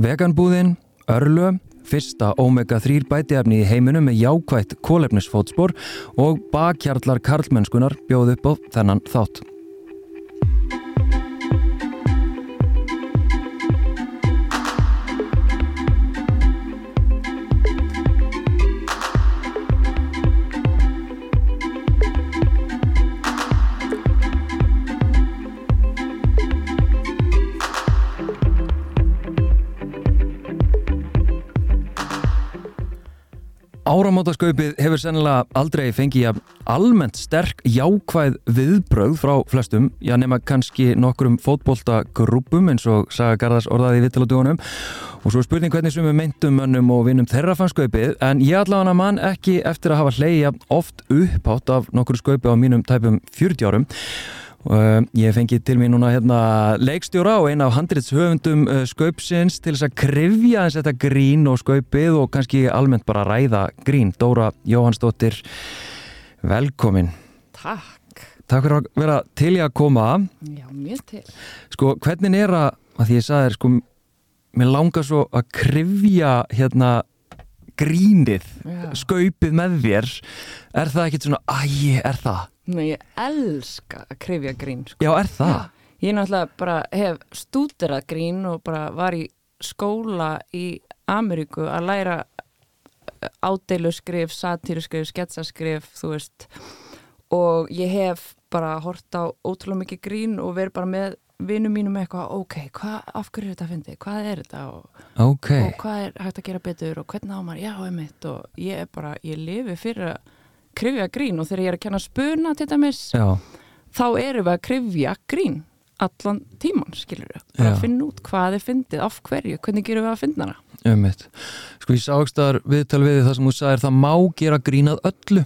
Veganbúðin, Örlu, fyrsta omega-3 bætiefni í heiminum með jákvætt kólefnisfótspor og bakkjarlar karlmennskunar bjóð upp á þennan þátt. Áramótaskaupið hefur sennilega aldrei fengið almennt sterk jákvæð viðbröð frá flestum, já nema kannski nokkrum fótboltagrúpum eins og Saga Garðars orðaði í vittaladúunum og svo spurning hvernig sem við meintum mönnum og vinnum þeirra fann skaupið en ég allavega mann ekki eftir að hafa hleyja oft upphátt af nokkur skaupi á mínum tæpum 40 árum Uh, ég fengi til mér núna hérna, leikstjóra og eina af handriðshöfundum uh, skaupsins til þess að krifja eins þetta grín og skaupið og kannski almennt bara ræða grín. Dóra Jóhannsdóttir, velkomin. Takk. Takk fyrir að vera til í að koma. Já, mjög til. Sko, hvernig er að, að því ég sagði þér, sko, mér langar svo að krifja hérna grínið, Já. skaupið með þér. Er það ekkert svona, æ, er það? Ég elska að krifja grín. Sko. Já, er það? Ég náttúrulega bara hef stúderað grín og bara var í skóla í Ameríku að læra ádeiluskrif, satíruskrif, sketsaskrif, þú veist. Og ég hef bara hort á ótrúlega mikið grín og verið bara með vinnum mínum eitthvað, ok, hva, af hverju er þetta að fyndi? Hvað er þetta? Og, Ok. og hvað er hægt að gera betur og hvernig á maður, já, einmitt og ég er bara, ég lifi fyrir að krifja grín og þegar ég er að kenna spuna til dæmis, Já. þá erum við að krifja grín allan tíman, skilur við, bara að finna út hvað er fyndið, af hverju, hvernig gerum við að finna hana Ummitt. Sko ég sá ekki staðar viðtal við það sem þú sagðir það má gera grínað öllu.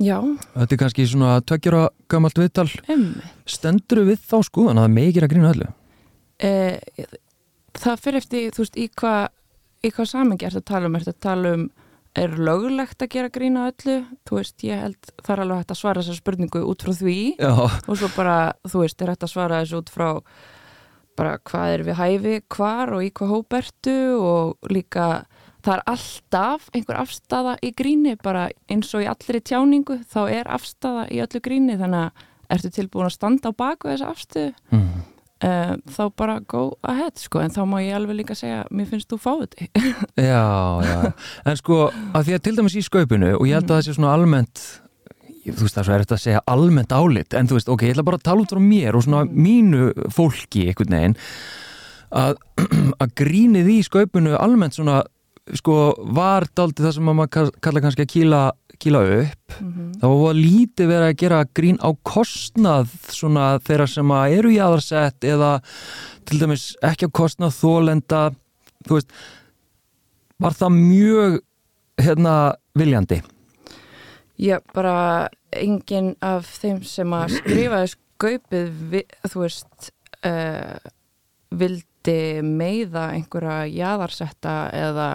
Já, Þetta er kannski svona tveggjara gamalt viðtal. einmitt Stendur við þá skoðan að það megi gera grínað öllu? eh, það fyrir eftir, þú veist, í hvað í hvað samengi er þetta að tala um, er þetta að tala um er lögulegt að gera grína öllu? Þú veist, ég held það er alveg hægt að svara þessar spurningu út frá því. Já. og svo bara, þú veist, er hægt að svara þessu út frá bara hvað er við hæfi, hvar og í hvað hópertu og líka það er alltaf einhver afstafa í gríni, bara eins og í allri tjáningu, þá er afstafa í öllu gríni, þannig að ertu tilbúin að standa á baku þessa afstöðu? Mm. Uh, þá bara go ahead, sko, en þá má ég alveg líka segja, mér finnst þú fáið þig Já, já. En sko að því að til dæmis í skaupinu og ég held að það sé svona almennt þú veist það er svo er þetta að segja almennt álit en þú veist, ok, ég ætla bara að tala út frá mér og svona mínu fólki einhvern veginn að, að grínið í skaupinu almennt svona sko var daldið það sem að maður kall- kalla kannski að kýla, kýla upp þá var lítið verið að gera grín á kostnað svona þeirra sem eru í aðarsett eða til dæmis ekki á kostnað þólenda þú veist var það mjög hérna viljandi? Já, bara enginn af þeim sem að skrifaði skaupið, þú veist, uh, vildi meiða einhverja jaðarsetta eða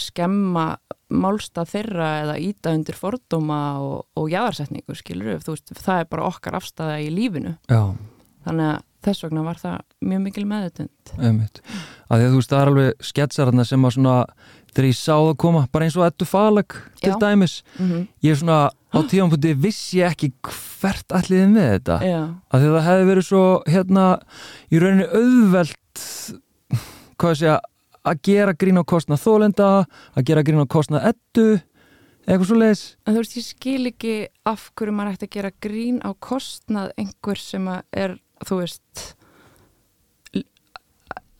skemma málsta þeirra eða íta undir fordóma og, og jaðarsetningu, skilur við, þú veist, það er bara okkar afstæða í lífinu. já, Þannig að þess vegna var það mjög mikil meðutund. einmitt að því að þú veist það er alveg sketsararna sem að svona þegar ég sá það koma, bara eins og ettu falag til Já. dæmis, Mm -hmm. ég er svona á tíðanpunkti vissi ég ekki hvert alliði með þetta Já, að því að það hefði verið svo hérna í rauninni auðvelt hvað ég segja að gera grín á kostnað þólenda að gera grín á kostnað ettu eitthvað svo leiðis en þú veist, ég skil ekki af hverju maður ætti að gera grín á kostnað einhver sem er, þú veist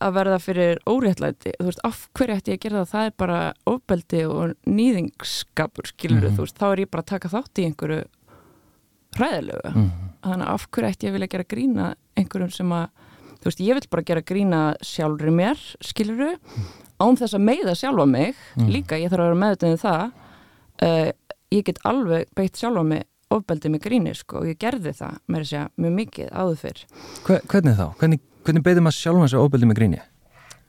að verða fyrir óréttlæti, þú veist, af hverju ætti ég að gera það, það er bara ofbeldi og nýðingskapur, skilur Mhm. þú veist, þá er ég bara að taka þátt í einhverju hræðilegu, mm. þannig að af hverju ætti ég að vilja gera grína einhverjum sem að þú veist, ég vil bara gera grína sjálfri mér, skilur án þess að meiða sjálfa mig Mm. líka, ég þarf að vera meðutunni það uh, ég get alveg beitt sjálfa mig ofbeldi með gríni, sko, og ég gerði það þess að mjög mikið áður fyrr Hve, hvernig þá? Hvernig, hvernig beðið maður sjálfan sig óbeldi með gríni?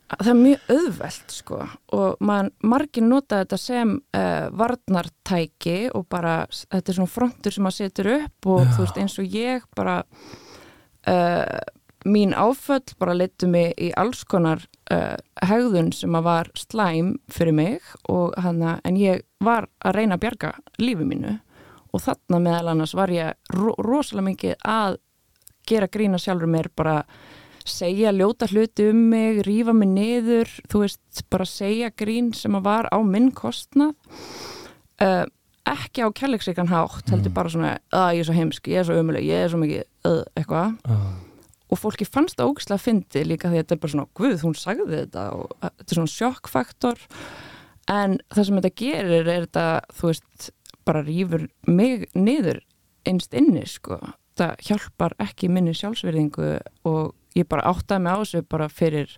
það er mjög auðvelt sko og man, margir nota þetta sem uh, varnartæki og bara þetta er svona frontur sem maður setur upp og Já. þú veist eins og ég bara uh, mín áföll bara leittu mig í alls konar uh, hegðun sem að var slæm fyrir mig og hana, en ég var að reyna að bjarga lífi mínu. Og þarna meðal annars var ég ro rosalega mikið að gera grína sjálfur mér bara segja ljóta hluti um mig, rífa mig niður, þú veist, bara segja grín sem að var á minn kostnað. Uh, ekki á kærleiksíkan hátt, heldur bara svona að ég er svo heimsk, ég er svo ömuleg, ég er svo mikið uh, eitthvað. Ah. Og fólki fannst það ógislega að fyndi líka því að þetta er bara svona, guð, hún sagði þetta. Og uh, þetta er svona sjokkfaktor. En það sem þetta gerir er þetta, þú veist, bara rýfur mig niður einst inni, sko. Það hjálpar ekki minni sjálfsverðingu og ég bara áttaði mig á þessu bara fyrir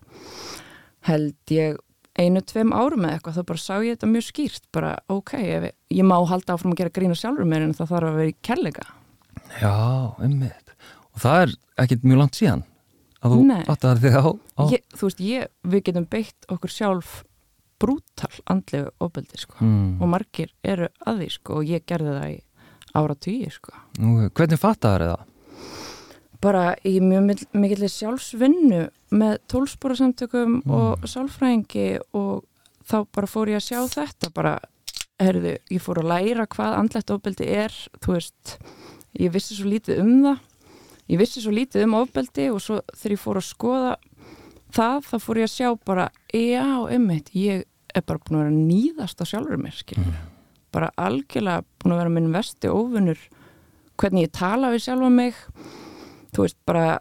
held ég einu, tveim árum eða eitthvað, þá bara sá ég þetta mjög skýrt bara, ok, ég, ég má halda áfram að gera grína sjálfur mér en það þarf að vera í kærleika. Já, einmitt. Og það er ekkit mjög langt síðan að þú áttaðar þig á, á ég, þú veist, ég, við getum beitt okkur sjálf brútal andlegu ofbeldi sko. mm. og margir eru að því sko, og ég gerði það í ára tíu sko. Nú, Hvernig fattaðar það? bara í mjög mikilli sjálfsvinnu með tólsporasamtökum Mm. og sálfræðingi og þá bara fór ég að sjá þetta bara, herðu, ég fór að læra hvað andlegt ofbeldi er þú veist, ég vissi svo lítið um það ég vissi svo lítið um ofbeldi og svo þegar ég fór að skoða það, þá fór ég að sjá bara já, einmitt, ég er bara búin að vera að nýðast á sjálfur mér skilur. bara algjörlega búin að vera minn vesti óvinnur hvernig ég tala við sjálfa mig. Þú veist bara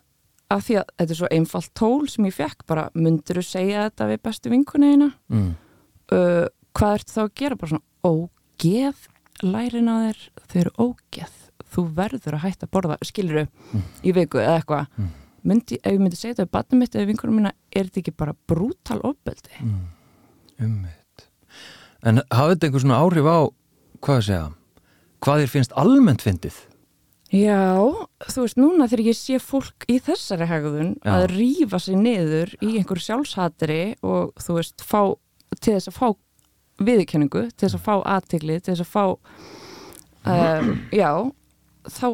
að því að þetta er svo einfalt tól sem ég fekk bara myndur þú segja þetta við bestu vinkunniðina Mm. uh, hvað ertu þá að gera? Bara svona ógeð lærin á þér þau eru ógeð þú verður að hætta að borða skilur Mm. í viku eða eitthvað Mm. ef ég myndi segja þetta við batnum mitt eða vinkunum mína er þetta ekki bara brútal ofbeldi Mm. Einmitt. En hafði þetta einhver svona áhrif á, hvað að segja, hvað þér finnst almennt fyndið? Já, þú veist, núna þegar ég sé fólk í þessari hegðun Já. að rífa sig niður í einhverju sjálfshatri og þú veist, fá, til þess að fá viðurkenningu, til þess að fá aðtigli, til þess að fá um, já, þá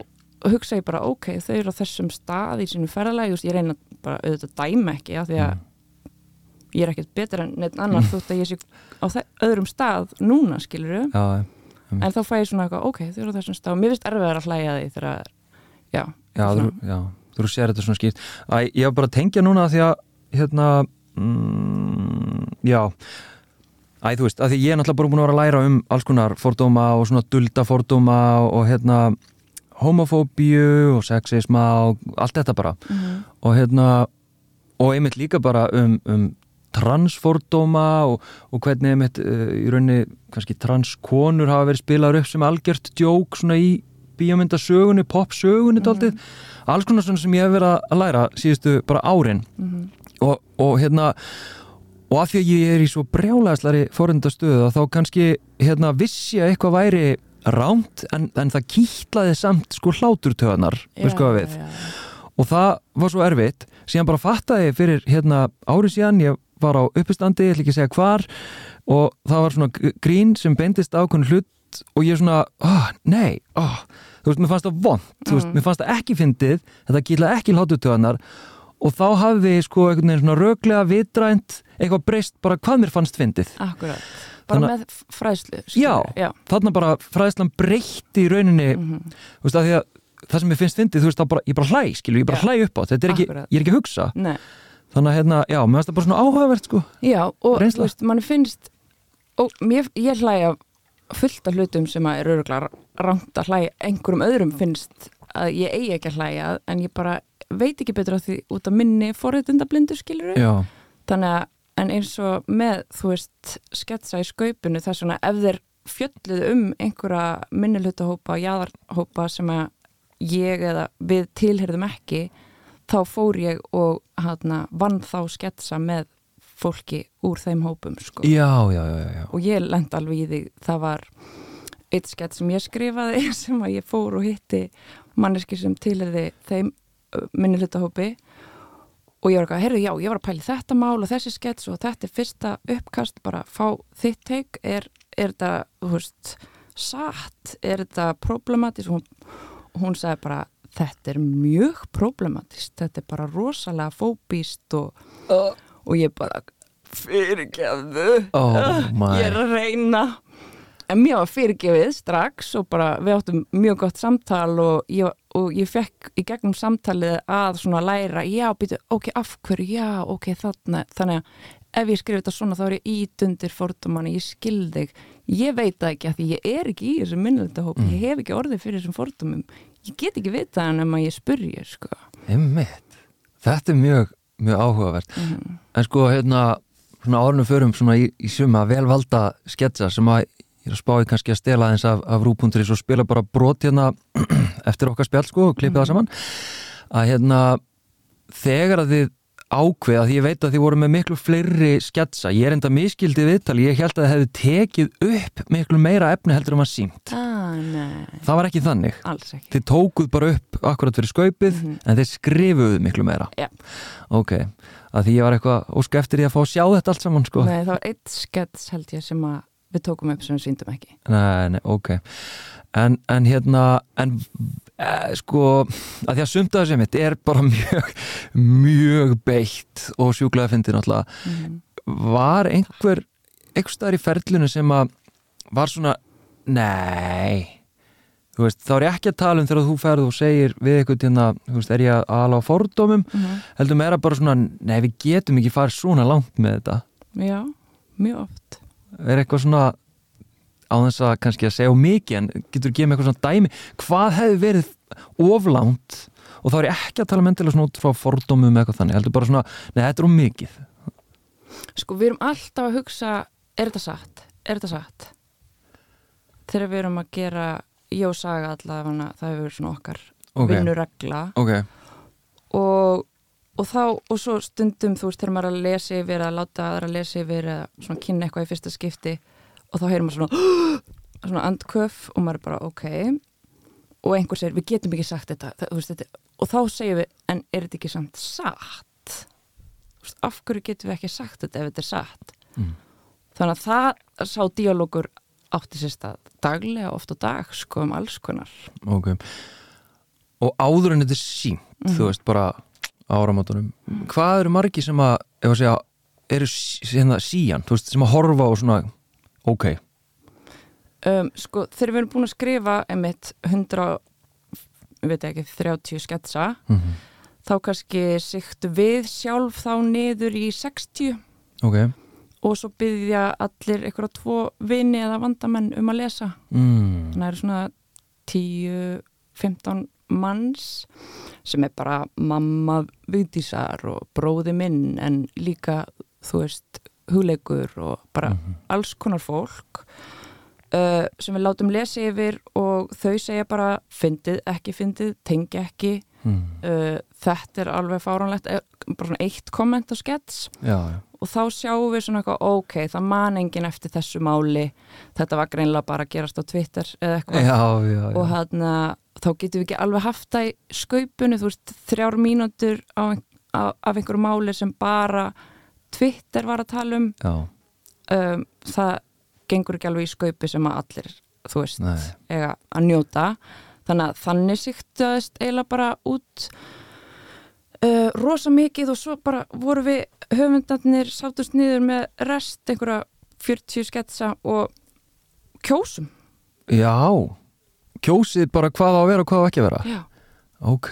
hugsa ég bara, ok, þau eru á þessum stað í sínu ferðalagi, ég reyna bara auðvitað að dæma ekki, af því að ég er ekkert betur en neitt annar þótt að ég sé á öðrum stað núna, skilur Já, en þá fæ ég svona eitthvað, ok, þau eru á þessum stað. Og mér finnst erfiðar að hlæja að því þegar, já, já, þú, já, þú sér þetta svona skýrt. Æ, ég var bara að tengja núna því að, hérna, mm, já, æ, þú veist, að því ég er náttúrulega bara búin að vera að læra um alls konar fordóma og svona dulda fordóma og, hérna, homofóbíu og sexisma og allt þetta bara. Mhm. og hérna og einmitt líka bara um, um transfordóma og, og hvernig einmitt uh, í rauninni kannski transkonur hafa verið spilaður upp sem algjört djók svona í bíómyndasögunni, popsögunni Mhm. dálítið, alls konar svona sem ég hef verið að læra síðustu bara árin Mhm. og, og hérna og af því að ég er í svo brjálæðslari forundastöðu þá kannski hérna vissi að eitthvað væri rámt en, en það kýtlaði samt sko hláturtöðanar, og það var svo erfitt. Síðan bara fattaði fyrir hérna árið síðan ég var á uppistandi, ég ætla ekki að segja hvar og það var svona gr- grín sem beindist ákveðin hlut og ég svona, oh, nei, oh. þú veist, mér fannst það vond, þú veist, Mm. mér fannst það ekki fyndið, þetta gílaði ekki hlátutöðanar og þá hafði sko einhvern veginn svona röglega vitrænt eitthvað breyst bara hvað mér fannst fyndið. Akkurat, bara Þannig- með fræðslu Já. já. þarna bara fræðslan breytti í rauninni Mhm. þú veist, að því að það sem mér finnst fyndið, þú veist, bara, ég bara hlæ, skilur, ég bara Já. hlæ upp á þetta, er ekki, ég er ekki að hugsa Nei. þannig að hérna, já, mér finnst það bara svona áhugavert sko. Já, og Reynsla. þú veist, mann finnst og mér, ég hlæja fullt af hlutum sem að er öruglega rangt að hlæja, einhverjum öðrum finnst að ég eigi ekki að hlæja en ég bara veit ekki betur á því út af minni forréttindablindu skilur já, þannig að en eins og með þú veist sketsa í skaupinu þess svona ef þeir fjölluð um einhverja minnilhutahópa, jaðarhópa sem að ég eða við tilherðum ekki þá fór ég og hana, vann þá sketsa með fólki úr þeim hópum sko. já, já, já, já. og ég lend alveg í því það var eitt skett sem ég skrifaði sem að ég fór og hitti manneski sem tilherði þeim minnilhutahópi og ég var eitthvað, heyrðu, já, ég var að pæli þetta mál og þessi skets og þetta er fyrsta uppkast bara fá þitt teik er, er þetta, þú veist satt, er þetta problematis og hún, hún sagði bara, þetta er mjög problematist þetta er bara rosalega fóbíst og, og ég bara fyrirgefðu. Oh my. ég er að reyna. En mér var fyrirgefið strax og bara við áttum mjög gott samtal og ég, og ég fekk í gegnum samtalið að svona læra já, býtu, ok, af hverju, já, ok, þarna þannig að ef ég skrif þetta svona þá er ég ítundir fordómanni, ég skil þig ég veit það ekki að því ég er ekki í þessum minnlendahóp, Mm. ég hef ekki orðið fyrir þessum fordómum, ég get ekki vitað hann ef ég spurði, sko Einmitt. Þetta er mjög, mjög áhugavert. Mhm. En sko, hérna, svona árunum förum svona í, í suma velvalda sketsa sem að ég er að spá í kannski að stela aðeins af, af rúpunduris og spila bara brot hérna eftir okkar spjall sko og klippa það saman. Að hérna þegar að þið ákveða því ég veit að þið voru með miklu fleiri sketsa, ég er enda miskildið viðtali, ég held að þið hefði tekið upp miklu meira efni heldur um að sínt ah, það var ekki þannig. Ekki. Þið tókuð bara upp akkurat fyrir skaupið Mhm. en þið skrifuðu miklu meira. Já. ok, að því ég var eitthvað ósk eftir því að fá að sjá þetta allt saman sko. Nei, sem að við tókum upp sem við síndum ekki. Nei, nei, ok. En, en hérna en e, sko að því að sumt að þessi mitt er bara mjög mjög beitt og sjúklega fyndið náttúrulega. Mm. var einhver einhver staðar í ferlinu sem að var svona, nei þú veist, þá er ég ekki að tala um þegar þú ferð og segir við eitthvað hérna, þú veist, er ég að ala á fordómum? Mm heldur meira bara svona, nei við getum ekki farið svona langt með þetta. Já, mjög oft er eitthvað svona á þess að kannski að segja mikið en getur þú gefið mig eitthvað svona dæmi? Hvað hefði verið oflánt og þá er ég ekki að tala mendilega svona út frá fordómum eða eitthvað þannig, heldur bara svona nei, þetta er of mikið. Sko, við erum alltaf að hugsa er þetta satt? Er þetta satt? Þegar við erum að gera ég og saga allavega það hefur verið svona okkar ok, vinnuregla. Ok, og, og þá og svo stundum þú veist þegar maður er að lesa yfir að láta aðra að lesa yfir eða svona kynna eitthvað í fyrsta skipti og þá heyrir maður svona svona andköf og maður er bara ok. Og einhver segir við getum ekki sagt þetta, það, veist, þetta og þá segir við en er þetta ekki samt satt? Veist, af hverju getum við ekki sagt þetta ef þetta er satt? Mm. þannig að það sá díalógur átti sér stað daglega oft á dag sko um alls konar. Ok. Og áður en þetta er sínt Mhm. þú veist bara áramótunum. Hvað eru margi sem að, ef að segja eru hérna síjan, þú veist, sem að horfa og svona, ok? Um, sko þegar við erum búin að skrifa einmitt 100 ég veit ekki 30 sketsa. Mm þá kannski siktu við sjálf þá niður í 60 ok, og svo byggja allir eitthvað tvo vini eða vandamenn um að lesa. Mm. þannig að það eru svona 10-15 manns sem er bara mamma viðdísar og bróði minn en líka þú veist hugleikur og bara Mhm. alls konar fólk uh, sem við látum lesa yfir og þau segja bara fyndið, ekki fyndið, tengi ekki. Mm. uh, þetta er alveg fáránlegt eh, bara svona eitt komment á skets. Og þá sjáum við svona eitthvað ok, það man enginn eftir þessu máli. Þetta var greinlega bara að gerast á Twitter eða eitthvað. Og hann þá getum við ekki alveg haft það í skaupinu, þú veist, þrjár mínútur ein- á, af einhverju máli sem bara Twitter var að tala um, um það gengur ekki alveg í skaupi sem að allir, þú veist, eiga að njóta. Þannig að þannig siktaðist eiginlega bara út uh, rosa mikið og svo bara voru við höfundarnir sáttust niður með rest einhverja 40 sketsa og kjósum. Já, kjósið bara hvað á að vera og hvað á ekki að vera? Já. Ok,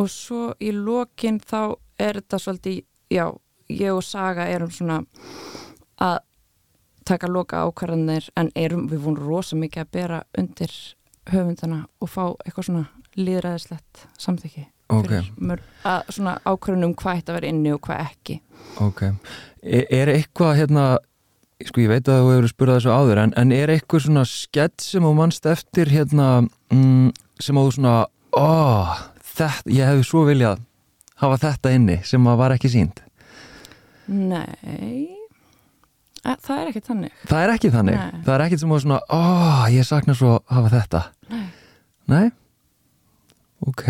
og svo í lokin þá er þetta svolítið, já, ég og Saga erum svona að taka loka ákvarðanir en erum, við vorum rosa mikið að bera undir höfundana og fá eitthvað svona líðræðislegt samþykki ok, fyrir mörg, að svona ákvarðan um hvað að vera inni og hvað ekki. Ok. Er, er eitthvað hérna sko ég veit að þú hefur spurðað þessu áður en, en er eitthvað svona skett sem þú mannst eftir hérna mm, sem þú svona ó, þetta, ég hefði svo viljað hafa þetta inni sem að var ekki sínt Nei. Að, það er ekki þannig. Það er ekki þannig, Nei. það er ekkit sem að svona ó, ég sakna svo að hafa þetta. Nei. Nei? Ok.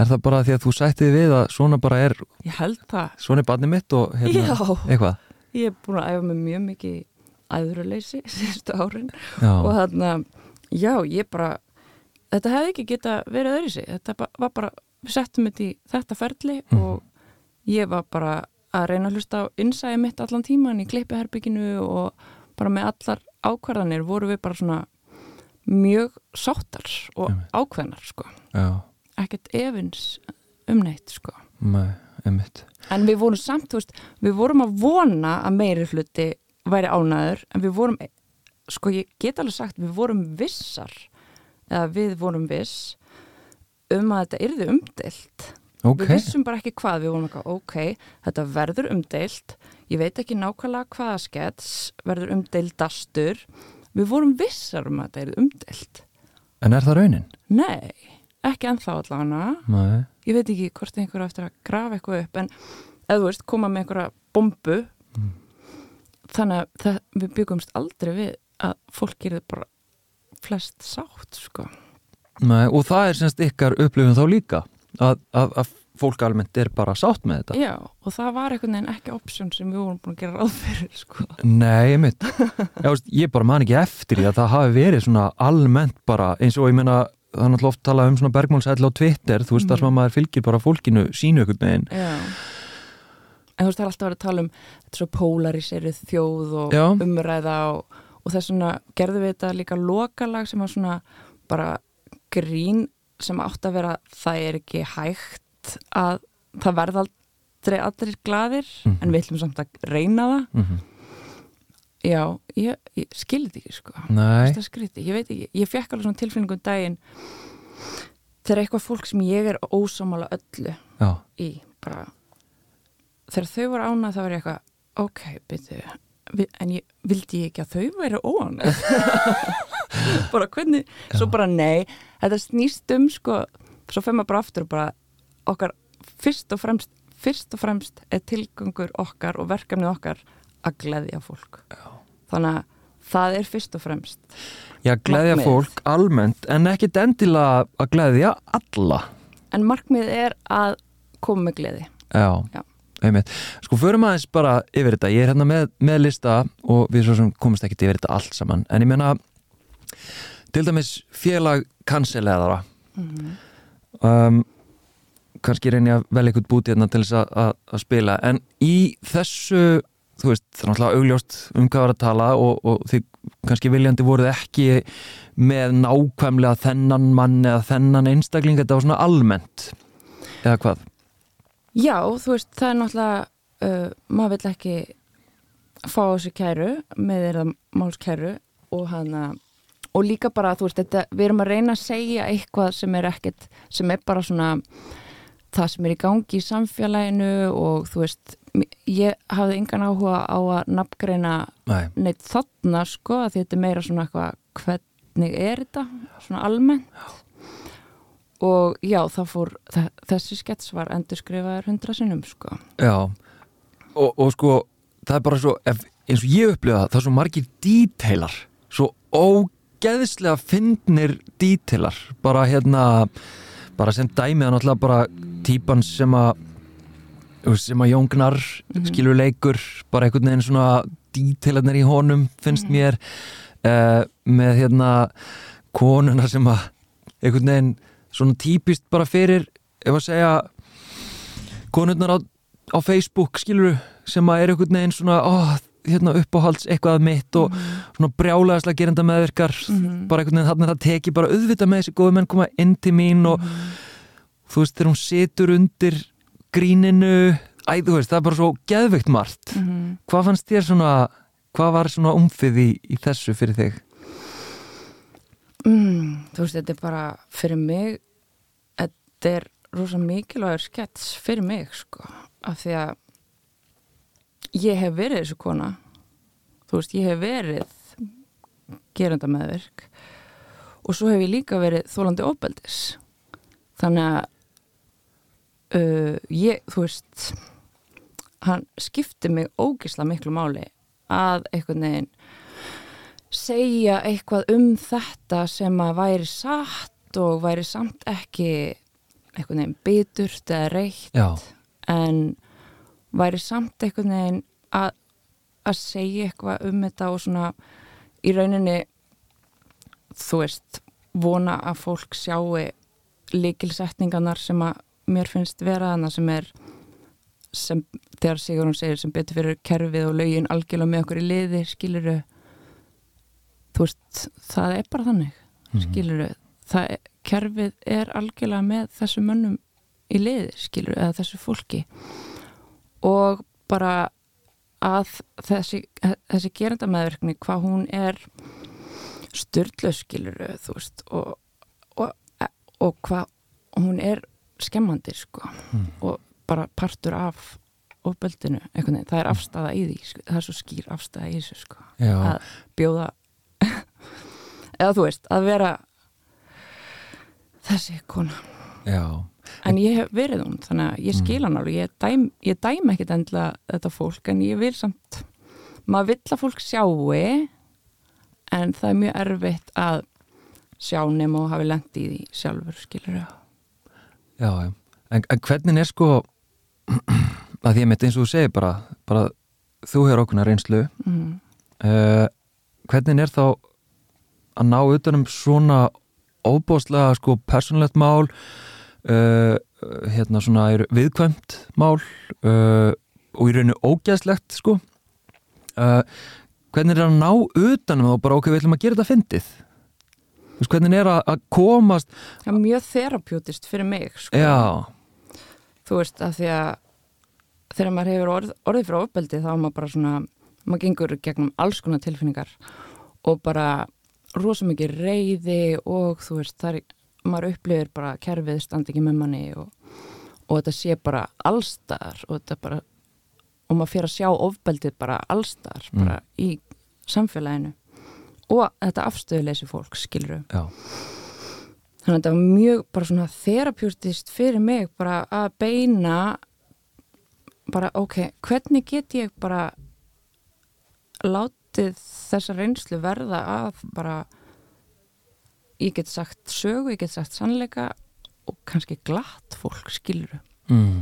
Er það bara því að þú sættið við að svona bara er Ég held það. Svona er barnið mitt og hérna, eitthvað ég er búin að æfa mig mjög mikið æðruleysi síðustu árin. Já, og þarna, já, ég bara þetta hefði ekki geta verið öðru sig þetta var bara, við settum þetta í þetta ferli Mhm. og ég var bara að reyna að hlusta á innsæði mitt allan tíman í kleipiherbygginu og bara með allar ákvarðanir voru við bara svona mjög sáttar og ákveðnar sko, ekkert efins um neitt sko. Með, einmitt. En við vorum samt, þú veist, við vorum að vona að meiri hluti væri ánæður en við vorum, sko ég get alveg sagt, við vorum vissar eða við vorum viss um að þetta yrði umdeilt. Ok, við vissum bara ekki hvað, við vorum eitthvað ok, þetta verður umdeilt ég veit ekki nákvæmlega hvaða skets verður umdeildastur. Við vorum vissar um að þetta yrði umdeilt. En er það raunin? nei, ekki ennþá allavega Nei, ég veit ekki hvort einhver á eftir að grafa eitthvað upp en eða þú veist, koma með einhverja bombu Mm. þannig að það, við byggumst aldrei við að fólk gerir bara flest sátt sko. Nei og það er semst ykkar upplifun þá líka að, að, að fólk almennt er bara sátt með þetta já, og það var einhvern veginn ekki option sem við vorum búin að gera ráð fyrir sko. Nei, Já, veist, Ég bara man ekki eftir því að það hafi verið svona almennt bara eins og ég meina það er náttúrulega oft talað um svona bergmálsætla á Twitter þú veist Mhm. það sem að maður fylgir bara fólkinu sínu ykkur megin já en þú veist, það er alltaf verið að tala um þetta er svo pólariserið þjóð og Já. umræða og, og þess vegna gerðum við þetta líka lokalag sem var svona bara grín sem átt að vera það er ekki hægt að það verða aldrei allir gladir Mhm. en við ætlum samt að reyna það mm -hmm. Já, ég, ég skilði ekki sko. Ég veit ekki, ég fekk alveg svona tilfinningum daginn þegar eitthvað fólk sem ég er ósámála öllu já, í bara þegar þau voru ánað þá var ég eitthvað ok, byrju en ég vildi ég ekki að þau væri óánað bara hvernig svo bara nei, þetta snýst um sko, svo fyrir maður bara aftur og bara okkar fyrst og fremst fyrst og fremst er tilgangur okkar og verkefnið okkar að gleðja fólk. Já. þannig að það er fyrst og fremst já, gleðja Markmiðið. fólk almennt en ekkit endilega að gleðja alla. En markmið er að koma með gleði. Já, Já. einmitt. Sko, förum aðeins bara yfir þetta. Ég er hérna með, með lista og við svo sem komumst ekkit yfir þetta allt saman. En ég meina til dæmis félag kansileðara mm um, kannski reyni að velja eitthvað búti hérna til þess að, að, að spila. En í þessu þú veist, það er náttúrulega augljóst um hvað var að tala og, og þið kannski viljandi voruð ekki með nákvæmlega þennan mann eða þennan einstakling, þetta var svona almennt eða hvað? Já, þú veist, það er náttúrulega uh, maður vill ekki fá þessu kæru með þeirra málskæru og hana og líka bara, þú veist, þetta, við erum að reyna að segja eitthvað sem er ekkert sem er bara svona það sem er í gangi í samfélaginu og þú veist, ég hafði engan áhuga á að nafngreina Nei, neitt þarna sko, að þetta er meira svona eitthvað hvernig er þetta, svona almennt. Og já, það fór þe- þessi skets var endur skrifaður hundra sinnum sko. Já. Og, og sko, það er bara svo ef, eins og ég upplifa það, það er svo margir díteilar, svo ógeðslega fyndnir díteilar bara hérna bara sem dæmið að náttúrulega bara típan sem að sem að Jóngnar Mhm. skilur leikur bara einhvern veginn svona díteilarnir í honum finnst Mhm. mér uh, með hérna konuna sem að einhvern veginn svona típist bara fyrir ef að segja konurnar á, á Facebook skilur sem að er einhvern veginn svona ó, hérna uppáhalds eitthvað mitt og svona brjálæðislega gerenda meðvirkar Mhm. bara einhvern veginn þarna það teki bara auðvitað með þessi góðu menn koma inn til mín og þú veist þegar hún situr undir gríninu æ, veist, það er bara svo geðveikt margt Mhm. hvað fannst þér svona hvað var svona umfið í, í þessu fyrir þig? mm, þú veist, þetta er bara fyrir mig þetta er rosa mikilvægur skets fyrir mig sko, af því að ég hef verið þessu kona. Þú veist, ég hef verið gerenda meðverk og svo hef ég líka verið þólandi óbeldis þannig að uh, ég, þú veist hann skipti mig ógisla miklu máli að einhvern veginn segja eitthvað um þetta sem að væri satt og væri samt ekki einhvern veginn biturt eða reitt. Já, en væri samt einhvern veginn að, að segja eitthvað um þetta og svona í rauninni þú veist vona að fólk sjáu líkilsetningarnar sem að mér finnst vera þannig sem er sem þegar Sigurðun segir sem betur fyrir kerfið og lögin algjörlega með okkur í liði skiluru þú veist, það er bara þannig Mhm. skiluru, það er, kerfið er algjörlega með þessu mönnum í liði, skiluru, eða þessu fólki og bara að þessi, þessi gerandamæðverkni, hvað hún er veist og, og, og hvað hún er skemmandi sko Mm. og bara partur af ofbeldinu, það er afstæða í því sko. það er svo skýr afstæða í þessu sko að bjóða eða þú veist, að vera þessi kona já, en ég hef verið hún, þannig að ég skil hann alveg ég dæm, dæm ekkit endla þetta fólk, en ég vil samt maður vill að fólk sjáu en það er mjög erfitt að sjá nema og hafi lendi í því sjálfur, skilur ég já, já. En, en hvernig er sko að því að mitt eins og þú segir bara, bara þú hefur okkurna reynslu mm. uh, hvernig er þá að ná utanum svona óbóðslega sko persónlegt mál uh, hérna svona er viðkvæmt mál uh, og í rauninu ógæðslegt sko. Uh, hvernig er að ná utanum þá? Bara ok, við ætlum að gera þetta fyndið. Veist, hvernig er að, komast það er mjög þerapjútist fyrir mig sko. já, þú veist, að því að þegar maður hefur orð, orðið fyrir ofbeldi þá er maður bara svona, maður gengur gegnum alls konar tilfinningar og bara rosa mikið reyði og þú veist, það er, maður upplifir bara kerfið standi ekki með manni og, og þetta sé bara allstar og þetta bara og maður fyrir að sjá ofbeldið bara allstar Mm. bara í samfélaginu. Og þetta afstöðuleysi fólk, skilur já, þannig að þetta var mjög bara svona þerapjústist fyrir mig bara að beina bara ok, hvernig get ég bara látið þessa reynslu verða að bara ég get sagt sögu, ég get sagt sannleika og kannski glatt fólk skiluru, mm.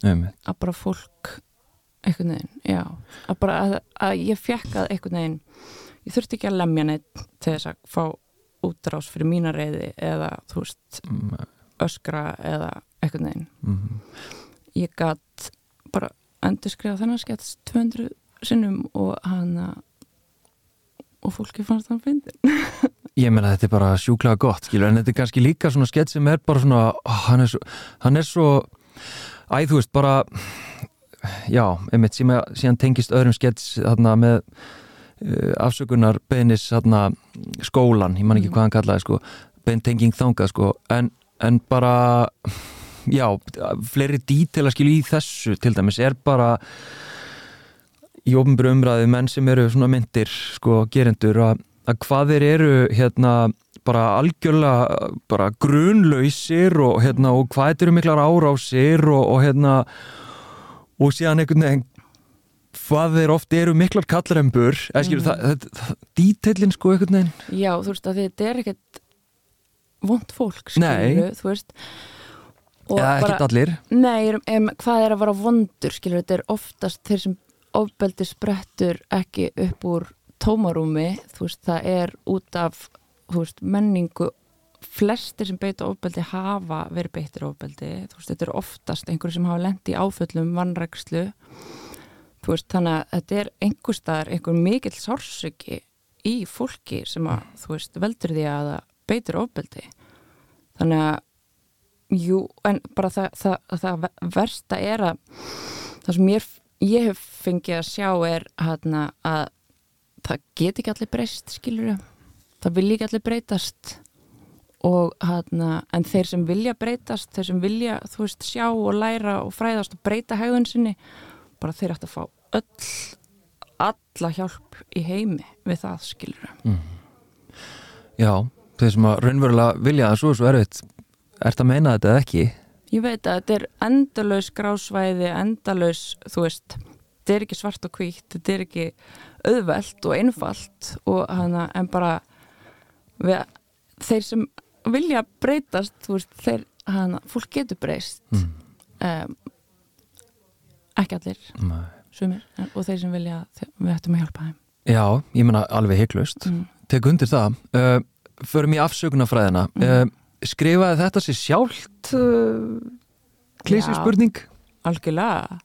Að bara fólk einhvern veginn, já. Að bara að, að ég fekk að einhvern veginn ég þurfti ekki að lemja neitt til þess að fá útrás fyrir mína reyði eða þú veist Mm, öskra eða einhvern veginn. Mm. ég gatt bara endur skrifa þennan skets 200 sinnum og hann og fólki fannst hann fyndin Ég meina þetta er bara sjúklega gott skilur, en þetta er kannski líka svona skett sem er bara svona, ó, hann er svo hann er svo, æ þú veist bara, já, einmitt sem síðan tengist öðrum skets þarna með uh, afsökunar benis þarna skólan, ég man ekki Mm. hvað hann kallaði sko, bein tenging þangað sko, en, en bara já, fleiri dítela skilur í þessu til dæmis er bara í ofnbjörn umræði menn sem eru svona myndir sko gerendur að, að hvað þeir eru hérna bara algjörlega bara grunlausir og hérna og hvað þetta eru miklar árásir og, og hérna og síðan einhvern veginn hvað þeir oft eru miklar kallrembur. Eða skilur Mhm. það, það dítellin sko einhvern veginn. Já þú veist að þetta er ekkert vond fólk skilur þú veist. Eða ekkert allir. Nei, em, hvað er að vera vondur, skilur, þetta er oftast þeir sem ofbeldi sprettur ekki upp úr tómarúmi, þú veist, það er út af, þú veist, menningu, flestir sem beita ofbeldi hafa verið beittir ofbeldi, þú veist, þetta er oftast einhverju sem hafa lendi áföllum, vannrækslu, þú veist, þannig að þetta er einhver staðar, einhver mikill sársöki í fólki sem að, þú veist, veldur því að það beitir ofbeldi. Þannig að Jú, en bara það, það, það versta er að það sem ég, ég hef fengið að sjá er hana, að það get ekki allir breyst, skilur það vil ekki allir breytast. Og hana, en þeir sem vilja breytast, þeir sem vilja þú veist, sjá og læra og fræðast og breyta hegðun sinni, bara þeir ætti að fá öll alla hjálp í heimi við það, skilur já, þeir sem að raunverulega vilja það svo svo erfitt ert að meina þetta eða ekki? Ég veit að þetta er endalaus grásvæði, endalaus, þú veist, þetta er ekki svart og hvítt, þetta er ekki auðvelt og einfalt og hana, en bara við, þeir sem vilja breytast, veist, þeir, hana, fólk getur breyst, mm. um, ekki allir, sumir, og þeir sem vilja, við ættum að hjálpa þeim. Já, ég meina alveg heiklust Mm. tek undir það uh, förum í afsökunarfræðina mm. skrifaði þetta sér sjálft uh, klísi spurning algjörlega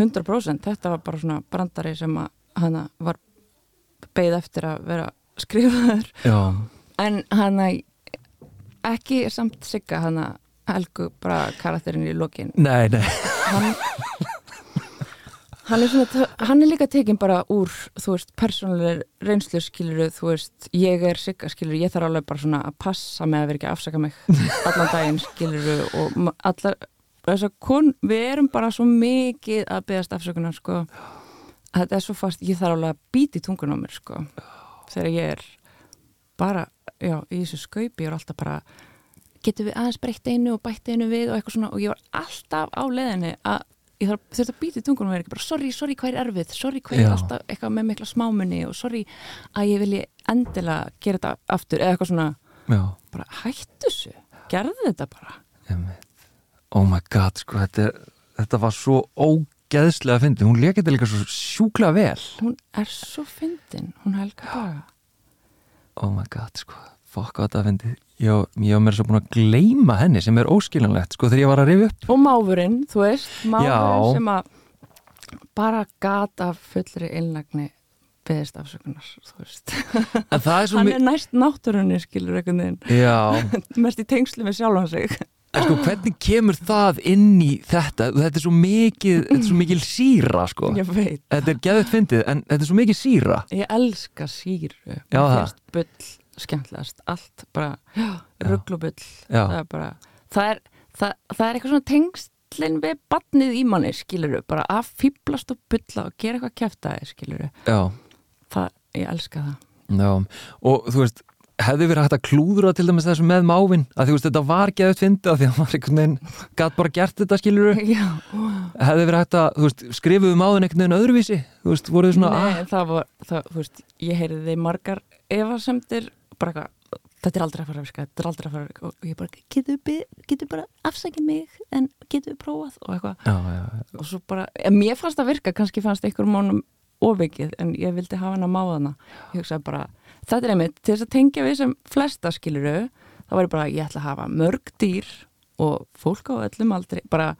100% þetta var bara svona brandari sem að hana var beigð eftir að vera skrifaður. Já, en hana ekki samt sigga hana Helgu bara karakterinn í lokin. Nei, nei. Hann hann er, svona, hann er líka tekinn bara úr þú veist, persónuleg reynslu skiluru, þú veist, ég er sigga skiluru, ég þarf alveg bara svona að passa með að vera ekki að afsaka mig allan daginn skiluru og allar þess að við erum bara svo mikið að beðast afsökunar sko. Að þetta er svo fast, ég þarf alveg að býti tungun á mér sko. Þegar ég er bara, já, í þessu skaupi ég er alltaf bara getum við aðeins breytt einu og bætt einu við og eitthvað svona og ég var alltaf á leðinni að ég þarf, þurfti að býta tungunum og vera ekki bara sorry, sorry, hvað er erfið, sorry, hvað er alltaf eitthvað með mikla smámunni og sorry að ég vilji endilega gera þetta aftur eða eitthvað svona, já, bara hættu þessu. Gerðu þetta bara. Oh my god, sko þetta, þetta var svo ógeðslega fyndið, hún lekið þetta líka svo sjúklega vel. Hún er svo fyndin, hún helga bara oh my god, sko, fokk á þetta fyndið. Ég, ég var mér svo búin að gleyma henni sem er óskiljanlegt, sko, þegar ég var að rifja upp. Og máfurinn, þú veist, máfurinn Já. sem að bara gata fullri einlagni beðist afsökunar, þú veist. Er hann er næst náttúrunni skilur einhvern veginn, mest í tengslu með sjálfan sig en sko, hvernig kemur það inn í þetta, þetta er svo mikið þetta er svo mikil síra, sko. Ég veit, þetta er geðið fyndið, en þetta er svo mikið síra. Ég elska síru. Já, Mér það. finnst bull skemmtilegast. Allt bara, rugglubull það er bara, það er það, það er eitthvað svona tengslinn við badnið í manni, skilur bara að fýblast og bulla og gera eitthvað kæftæði, skilur já, það, ég elska það. Já, og þú veist hefði verið hægt að klúðra til dæmis þessu með mávin að þú veist, þetta var geðið fyndið af því að maður einhvern veginn gæt bara gert þetta skilur já, hefði verið hægt að, veist, skrifuðu máðin einhvern veginn öðruvísi, þú veist, voruð svona Nei, ah, það var, það, þú veist, ég heyrði þeim margar efasemdir, bara eitthvað, þetta er aldrei að fara að virka, þetta er aldrei að fara að virka. Og ég bara, getur við, bara afsækja mig en getur við prófað? Og eitthvað. Og svo bara, mér fannst það virka, kannski fannst einhver mánum ofvikið en ég vildi hafa henn að máðana ég hugsaði bara, þetta er einmitt til þess að tengja við sem flesta skiluru þá var ég bara, ég ætla að hafa mörg dýr og fólk á öllum aldrei bara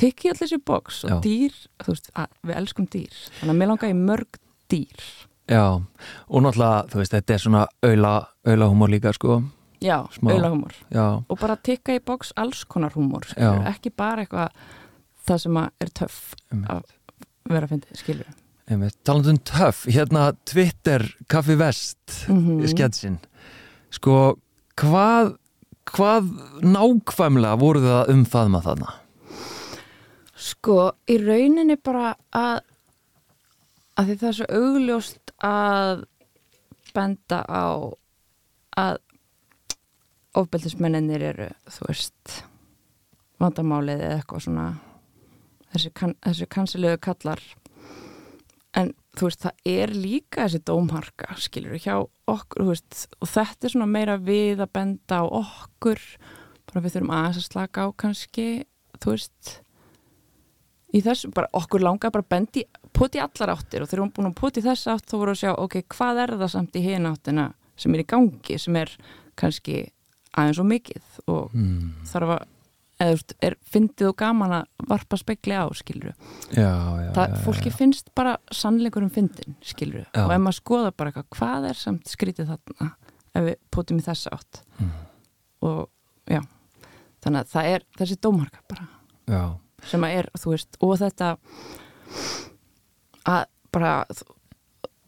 tikki allir þessi boks og Já. dýr, þú veist, að, við elskum dýr. Þannig að mér langaði í mörg dýr. Já og náttúrulega, þú veist, þetta er svona auðla, auðla humor líka, sko. Já, Smá. auðlahúmor já, og bara tikka í boks alls konar húmor Já. ekki bara eitthvað það sem er töff að vera að fyndi, skilur einmitt talandum töff, hérna Twitter Kaffi Vest mm -hmm. sketsin sko, hvað hvað nákvæmlega voru það um það maður þarna? Sko, í rauninni bara að að því það er svo augljóst að benda á að ofbeldismenninir eru, þú veist vandamálið eða eitthvað svona þessi, kann, þessi kansilegu kallar en þú veist, það er líka þessi dómharka, skilur hjá okkur, veist, og þetta er svona meira við að benda á okkur bara við þurfum aðeins að slaka á kannski, þú veist í þessu, bara okkur langar bara bendi poti allar áttir og þegar hún búin að poti þess átt þá voru að sjá, ok, hvað er það samt í hin áttina sem er í gangi sem er kannski aðeins og mikið og Hmm. þarf að eða er fyndið og gaman að varpa spekli á, skilur já, fólki já. finnst bara sannleikur um fyndin, skilur Já. og ef maður skoða bara eitthvað, hvað er samt skrítið þarna ef við potum í þessa átt Mm. og já þannig að það er þessi dómarka bara já, sem að er, þú veist, og þetta að bara þú,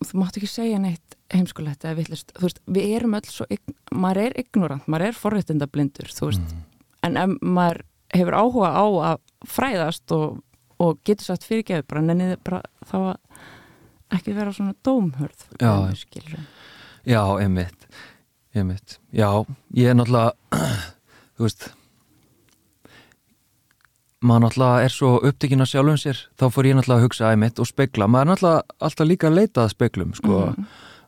þú mátt ekki segja neitt heimskulegt eða villist, þú veist, við erum öll svo, maður er ignorant, maður er forréttinda blindur, þú veist, Mm. En ef maður hefur áhuga á að fræðast og, og getur satt fyrirgeðu bara nennið bara þá að ekki vera svona dómhörð Já. skilur já, einmitt einmitt, já, ég er náttúrulega þú veist maður náttúrulega er svo upptekinn af sjálfum sér, þá fór ég náttúrulega að hugsa einmitt og spegla, maður er náttúrulega alltaf líka að leita að speglum, sko Mhm.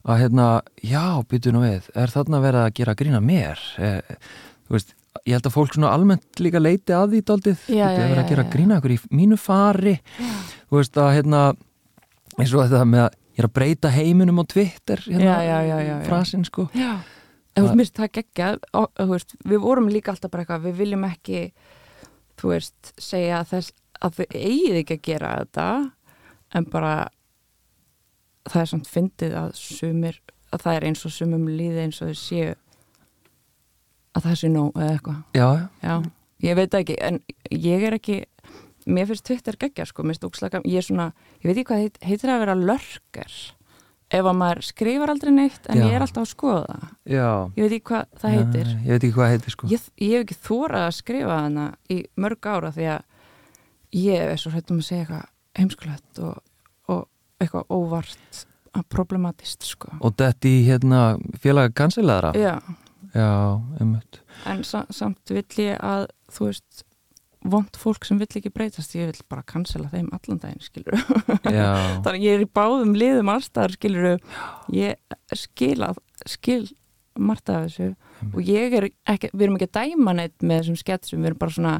að hérna, já, byttu nú við er þarna verið að gera grína mér e, þú veist, ég held að fólk svona almennt líka leiti að því daldið Já, já, er já, að gera já. grína ykkur í mínu fari. Þú veist að hérna eins og þetta með að ég er að breyta heiminum á Twitter hérna, Já, já, já, já, já. frasin sko. Já, þú veist, það veist, við vorum líka alltaf bara eitthvað við viljum ekki, þú veist segja þess að þau eigið ekki að gera þetta en bara það er samt fyndið að sumir, að það er eins og sumum líði eins og þau séu að það sé nóg eða eitthvað. Já, Já, ég veit ekki, en ég er ekki, mér finnst Twitter geggja sko, ógslaka, ég er svona, ég veit ekki hvað heit, heitir að vera lörker, ef að maður skrifar aldrei neitt, en Já. ég er alltaf að skoða. Ég veit ekki hvað það heitir. Ég veit ekki hvað heitir sko. Ég, ég hef ekki þórað að skrifa hana í mörg ára því að ég er svo hrættum að segja eitthvað heimskulegt og, og eitthvað óvart problematist sko. og þetta í hérna félaga kansileðara Já, já, einmitt. En sa samt vill ég að, þú veist, vond fólk sem vill ekki breytast, ég vill bara cancela þeim allan daginn, skilur já, þannig ég er í báðum liðum allstaðar, skilur ég skil að skil margt af þessu og ég er ekki, við erum ekki að dæma neitt með þessum sketsum, við erum bara svona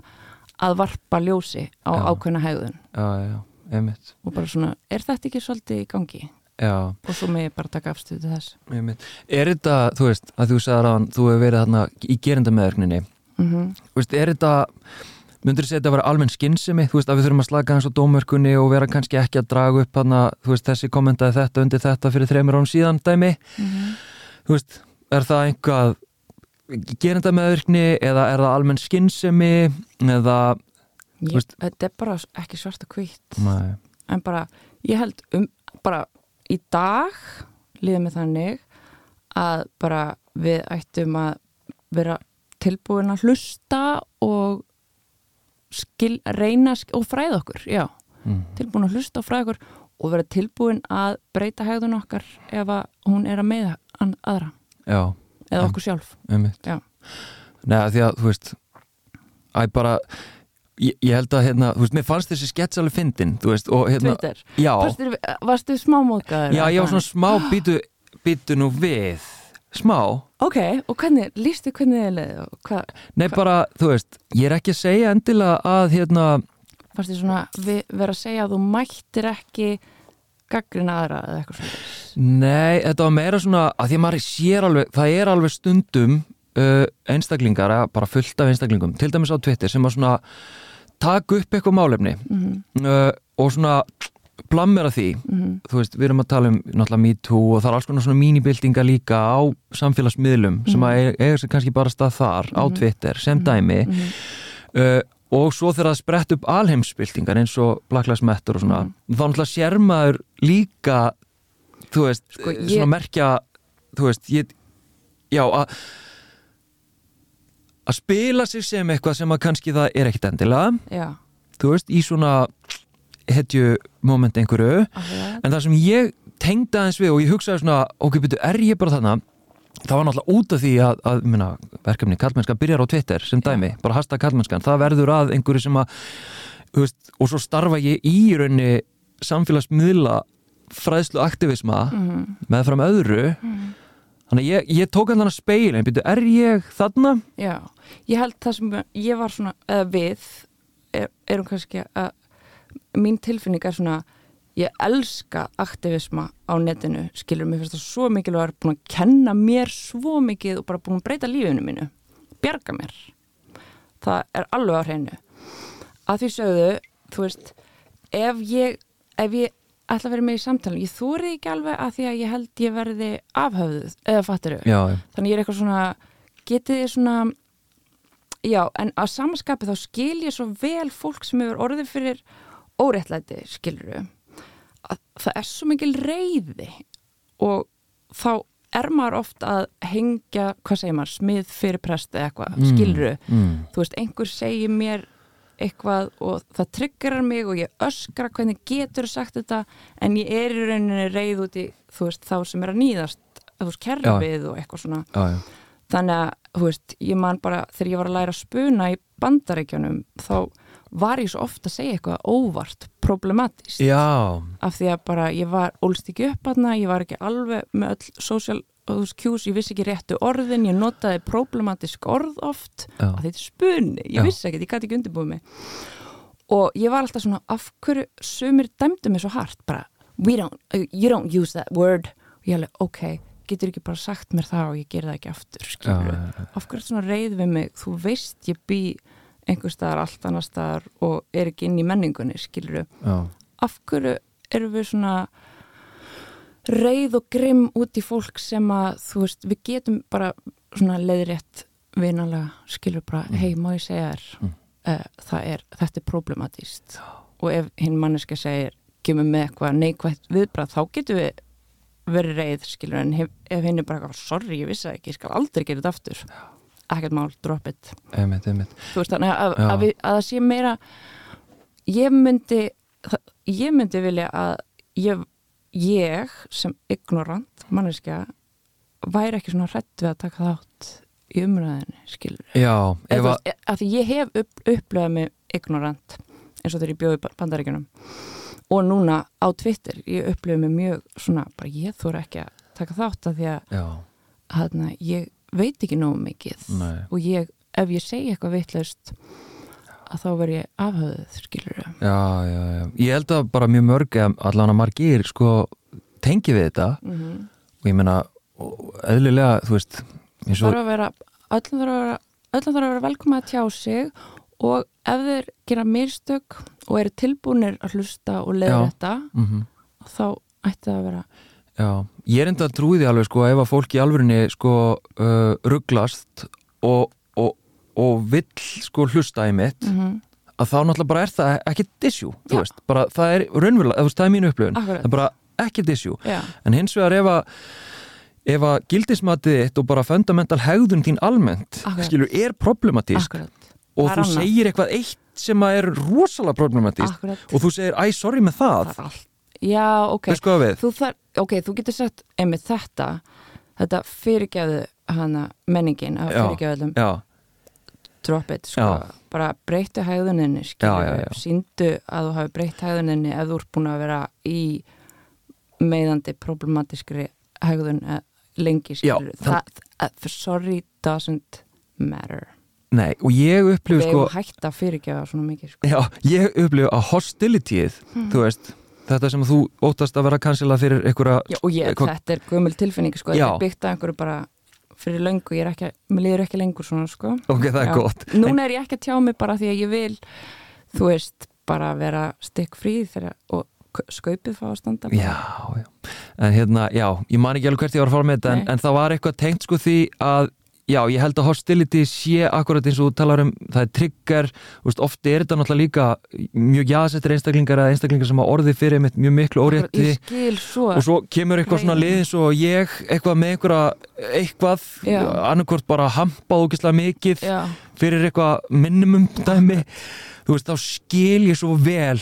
að varpa ljósi á Já. ákveðna hegðun. Já, já, einmitt. Og bara svona, er þetta ekki svolítið í gangi? Já, Og svo með ég bara taka afstöðu til þess. Er þetta, þú veist, að þú sagðar að þú hefur verið þarna í gerindameðurkninni mm veist, er þetta myndur þú segja þetta að vera almenn skinnsemi þú veist að við þurfum að slaka hans á dómörkunni og vera kannski ekki að draga upp hana, veist þessi kommentaði þetta undir þetta fyrir þreymur án síðan dæmi? Þú veist, er það einhvað gerenda meðvirkni eða er það almenn skinnsemi eða Ég, veist- Þetta er bara ekki svart og hvitt Nei. en bara, ég held um bara í dag líðum við þannig að bara við ættum að vera tilbúin að hlusta og skil, reyna og fræða okkur, já. Mm. tilbúin að hlusta og fræða okkur og vera tilbúin að breyta hegðun okkar ef að hún er að meða aðra. Já, eða okkur sjálf. Nei, því að, þú veist að bara ég, ég held að, hérna, þú veist, mér fannst þessi skets alveg fyndin, þú veist, og hérna Twitter, já, varstu, varstu smámóðgæður? já, ég var svona smá býtu, býtu nú við smá, Ok, og hvernig, lístu hvernig þið leiði og hvað, nei bara, þú veist ég er ekki að segja endilega að hérna, varstu svona við, vera að segja að þú mættir ekki gaggrina aðra eða eitthvað svona nei, þetta var meira svona að því að maður sér alveg, það er alveg stundum uh, einstaklingar, bara fullt af einstaklingum til dæmis á Twitter sem að svona taka upp eitthvað málefni mm uh, og svona blammera því -hmm. þú veist, við erum að tala um náttúrulega Me Too og það er alls konar svona mínibildinga líka á samfélagsmiðlum sem að eiga- eiga sér kannski bara stað þar á Mhm. Twitter sem dæmi Mhm. uh, og svo þegar það sprett upp alheimsbildingar eins og Black Lives Matter og svona Mhm. þá náttúrulega sér maður líka þú veist, Sko, eh, ég- svona merkja þú veist, ég já, að að spila sig sem eitthvað sem að kannski það er ekkit endilega já, þú veist, í svona hetju moment einhverju akkurat. en það sem ég tengdi aðeins við og ég hugsaði svona, ok, byrju, er ég bara þarna það var náttúrulega út af því að, að minna, verkefni kallmennska byrjar á Twitter sem dæmi, bara hashtag kallmennskan, það verður að einhverju sem að, þú veist, og svo starfa ég í raunni samfélagsmiðla fræðslu aktivisma Mhm. með fram öðru Mhm. Þannig að ég, ég tók hann þannig að speilin byrju, er ég þarna? já, ég held það sem ég var svona, eða við er, erum kannski að mín tilfinning er svona ég elska aktivisma á netinu skilur mér finnst það svo mikilvæg búin að kenna mér svo mikið og bara búin að breyta lífinu mínu bjarga mér það er alveg á hreinu að því sögðu, þú veist ef ég, ef ég ætla að vera með í samtalinu, ég þúri ekki alveg að því að ég held ég verði afhöfðuð eða fattiru, Já, þannig ég er eitthvað svona getið þið svona já, en að samanskapi þá skil ég svo vel fólk sem hefur orðið fyrir óréttlæti, skiluru að það er svo mikil reyði og þá er maður oft að hengja, hvað segir maður, smið fyrir prest eða eitthvað, Mm. skiluru mm, þú veist, einhver segir mér eitthvað og það tryggarar mig og ég öskra hvernig getur sagt þetta en ég er í rauninni reyð út í þú veist, þá sem er að nýðast þú veist, kerfið og eitthvað svona. Já, já, þannig að, þú veist, ég man bara þegar ég var að læra að spuna í bandarækjunum þá var ég svo ofta að segja eitthvað óvart, problematist já, af því að bara ég var ólst ekki upp aðna, ég var ekki alveg með öll social þú cues, ég vissi ekki réttu orðin ég notaði problematisk orð oft já. að þetta er spuni, ég Já. vissi ekki, ég gæti ekki undirbúið mig. Og ég var alltaf svona af hverju sumir dæmdu mig svo hart bara, we don't, uh, you don't use that word. Og ég alveg, ok, getur ekki bara sagt mér það og ég ger það ekki aftur skilur já, af hverju svona reið við mig? Þú veist ég bý einhver staðar allt annar staðar og er ekki inn í menningunni skilur af hverju erum við svona reið og grimm út í fólk sem að þú veist, við getum bara svona leiðrétt vinalega skilur bara, Mm. hei, má ég segja þér Mm. uh, það er, þetta er problematíst og ef hinn manneska segir kemur með eitthvað neikvægt viðbrað þá getum við verið reið skilur. En hef, ef hinn er bara sorry, ég vissi ekki, ég skal aldrei gera þetta aftur. Ekkert mál, drop it. Einmitt, einmitt. þú veist þannig að, að, við, að það sé meira ég myndi ég myndi vilja að ég, ég sem ignorant manneskja væri ekki svona hrætt við að taka þátt í umræðinni, skilur Já, ef að, að, að því ég hef upp, upplöðað mig ignorant eins og þegar ég bjóði bandaríkjunum. Og núna á Twitter ég upplöði mig mjög svona bara ég þóra ekki að taka þátt að því að hana, ég veit ekki nógu mikið. Nei. og ég, ef ég segi eitthvað vitlaust að þá verð ég afhauðið, skilur ég já, já, já. Ég held að bara mjög mörg, allan að margir, sko, tengi við þetta mm -hmm. og ég meina, og eðlilega, þú veist, eins og, þarf að vera öllum þarf að vera, öllum þarf að vera velkoma að tjá sig og ef þeir gera mistök og eru tilbúinir að hlusta og leiða þetta mm þá ætti það að vera já, ég er enda að trúi því alveg, sko, ef að fólk í alvörinni, sko, uh, rugglast og, og, vill, sko, hlusta í mitt, mm að þá náttúrulega bara er það ekki issue, þú Já. veist, bara það er raunverulega, það er mínu upplöfun, það er bara ekki Já, en hins vegar ef að ef að gildismatið þitt og bara fundamental hegðun þín almennt Akkurat. skilur, er problematísk akkurat. og þú annað. segir eitthvað eitt sem að er rosalega problematísk Akkurat, og þú segir, æ, sorry með það, það Já, ok, þú, þar, ok, þú getur sagt einmitt þetta þetta fyrirgefðu hana menningin að Já. Drop it, sko, bara breyttu já. síndu að þú hafi breytt hægðuninni ef þú ert búin að vera í meðandi problematískri hægðun eh, lengi, skilur það, sorry doesn't matter. Nei, og ég við upplifu sko, hefum hægt að fyrirgefa svona mikið, sko. Já, ég upplifu að hostilityð, Hmm. þú veist þetta sem þú óttast að vera kansilað fyrir einhverja, Já, og ég, Hvað- þetta er gömul tilfinning sko, þetta er byggt að einhverju bara fyrir löngu, ég er ekki, mér líður ekki lengur svona sko. ok, það er Já. gott Núna er ég ekki að tjá mig bara því að ég vil þú veist, bara vera stikk frí þegar, og skaupið fá að standa bara. Já, já. En hérna, já, ég man ekki alveg hvert ég var að fara með þetta en, en það var eitthvað tengt sko því að já, ég held að hostility sé akkurat eins og þú talar um, það er trigger veist, oft er þetta náttúrulega líka mjög jaðsettir einstaklingar eða einstaklingar sem að orði fyrir mitt mjög miklu órétti svo, og svo kemur eitthvað svona Reiðin. lið eins og ég, eitthvað með einhverja eitthvað, Já. annarkvort bara hampað ógislega mikið já, fyrir eitthvað minimum dæmi þú veist, þá skil ég svo vel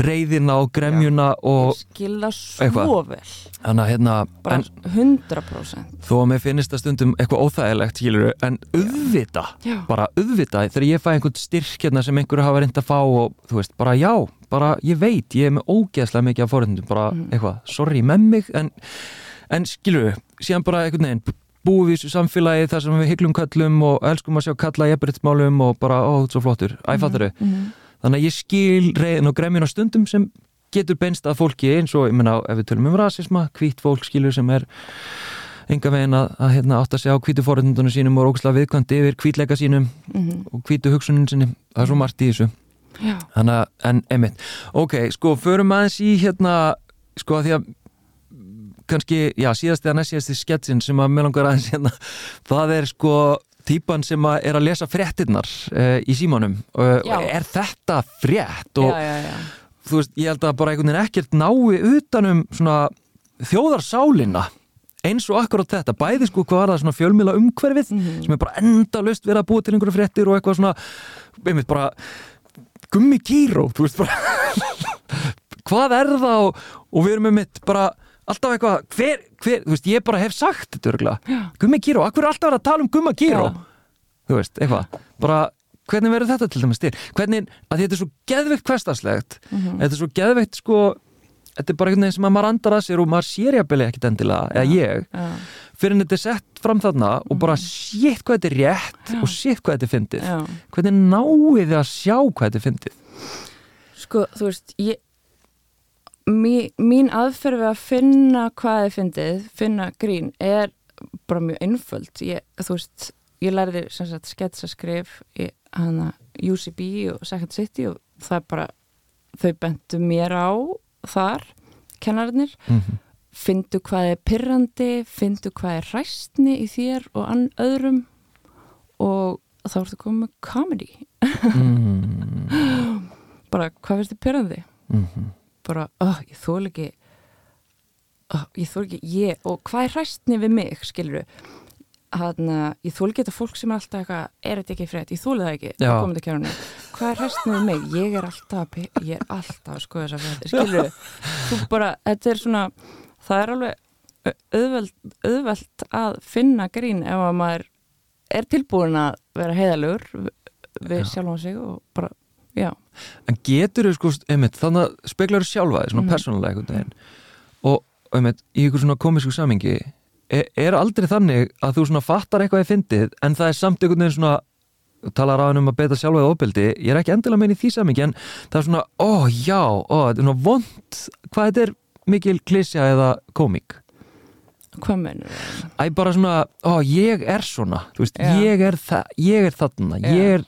reyðina og gremjuna og ég skil það svo eitthvað. vel Þannig að hérna, bara en 100% þó að mér finnist það stundum eitthvað óþægilegt, skilur en auðvita, Já, bara auðvita þegar ég fæ einhvern styrk hérna sem einhverju hafa reynd að fá og þú veist, bara já, bara ég veit, ég er með ógeðslega mikið af forhendum, bara Mm. eitthvað, sorry með mig, en, en skilur síðan bara einhvern veginn búum við í þessu samfélagi þar sem við hyglum köllum og elskum að sjá kalla jafnbryttsmálum og bara, ó, þetta er svo flottur, æfattur mhm. þannig að ég skil reyðin og gremjun á stundum sem getur beinst að fólki eins og, ég meina, ef við tölum um rasisma hvít fólk skilur sem er enga veginn að, að hérna, átt að segja á hvítu forrættundunum sínum og ógslag viðkvæmdi yfir hvítleika sínum Mhm. og hvítu hugsunin sinni. Það er svo margt í þessu. Já, þannig að, en einmitt. Ok, sko, förum aðeins í hérna, sko, að því að kannski, já, síðast eða næst síðast í sketsin sem að mér langar aðeins hérna það er sko típan sem að er að lesa fréttinnar uh, í símanum uh, Já. er þetta frétt og já, já, já. þú veist, ég held að bara einhvern veginn ekkert nái utanum svona þjóðarsálina eins og akkurat þetta, bæði sko hvað var það svona fjölmila umhverfið Mhm. sem er bara endalaust verið að búa til einhverju fréttir og eitthvað svona, einmitt bara gummi kýró, þú veist bara hvað er það og, og við erum einmitt bara alltaf eitthvað, hver, hver, þú veist, ég bara hef sagt þetta örgulega, gummi kýró akkur er alltaf að tala um gumma kýró Já. þú veist, eitthvað, bara hvernig verður þetta til dæmis til, hvernig að þetta er svo geðveikt hverstarslegt Mhm. þetta er svo geðveikt sko þetta er bara einhvern veginn sem að maður andar að sér og maður sér jafnvel ekkit endilega, eða ég já, fyrir en þetta er sett fram þarna og bara sétt hvað þetta er rétt Já. og sétt hvað þetta er fyndið. Já. hvernig náið þið að sjá hvað þetta er fyndið? Sko, þú veist, ég mín, mín aðferð við að finna hvað þið fyndið, finna grín er bara mjög einföld. Ég, þú veist, ég sagt sketsaskrif í UCB og Second City og það er bara, þau bentu mér á þar, kennarinnir mm -hmm. findu hvað er pyrrandi, findu hvað er ræstni í þér og ann öðrum og þá ertu komið með comedy. Mm bara hvað finnst þið pyrrandi -hmm. Bara, oh, ég þól ekki oh, ég þól ekki ég, og hvað er hræstni við mig, skilur hann að ég þól ekki þetta fólk sem er alltaf eitthvað, er þetta ekki frétt, ég þóli það ekki hvað er hræstni við mig? Ég er alltaf, ég er alltaf skoða þess að frétt, skilur þú bara, þetta er svona það er alveg au- auðvelt, auðvelt að finna grín ef að maður er tilbúin að vera heiðalugur við Já. sjálfan sig og bara, já. En getur þau sko, einmitt, þannig að speklar þau sjálfa þig, svona Mhm. persónulega einhvern veginn. Og, einmitt, í ykkur svona komísku samingi er, er aldrei þannig að þú svona fattar eitthvað í fyndið en það er samt einhvern veginn svona talar á hann um að beita sjálfa í ofbeldi ég er ekki endilega meina í því samingi en það er svona, ó já, ó, þetta er svona vond hvað þetta er mikil klísja eða komík? Hvað mennur það? Æ, bara svona, ó, ég er svona veist, ég er, þa ég er þarna ég er,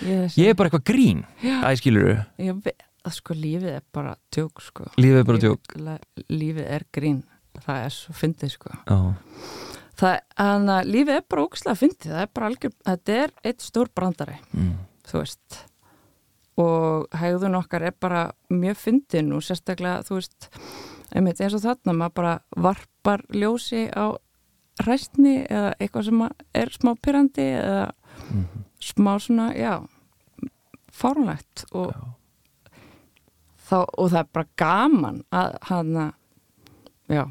Ég, ég er bara eitthvað grín Já. Æ, skilur Ég veit að sko lífið er bara tjók sko. lífið er bara tjók Lífið, lífið er grín. Það er svo fyndið sko. Það, en að lífið er bara ókslega fyndið. Það er bara algjör, þetta er eitt stór brandari, mm. þú veist. Og hegðun okkar er bara mjög fyndin og sérstaklega, þú veist, einmitt eins og þarna, maður bara varpar ljósi á hræstni eða eitthvað sem er smá pyrrandi eða Mm. Smá svona, já fárunlegt og og það er bara gaman að hann já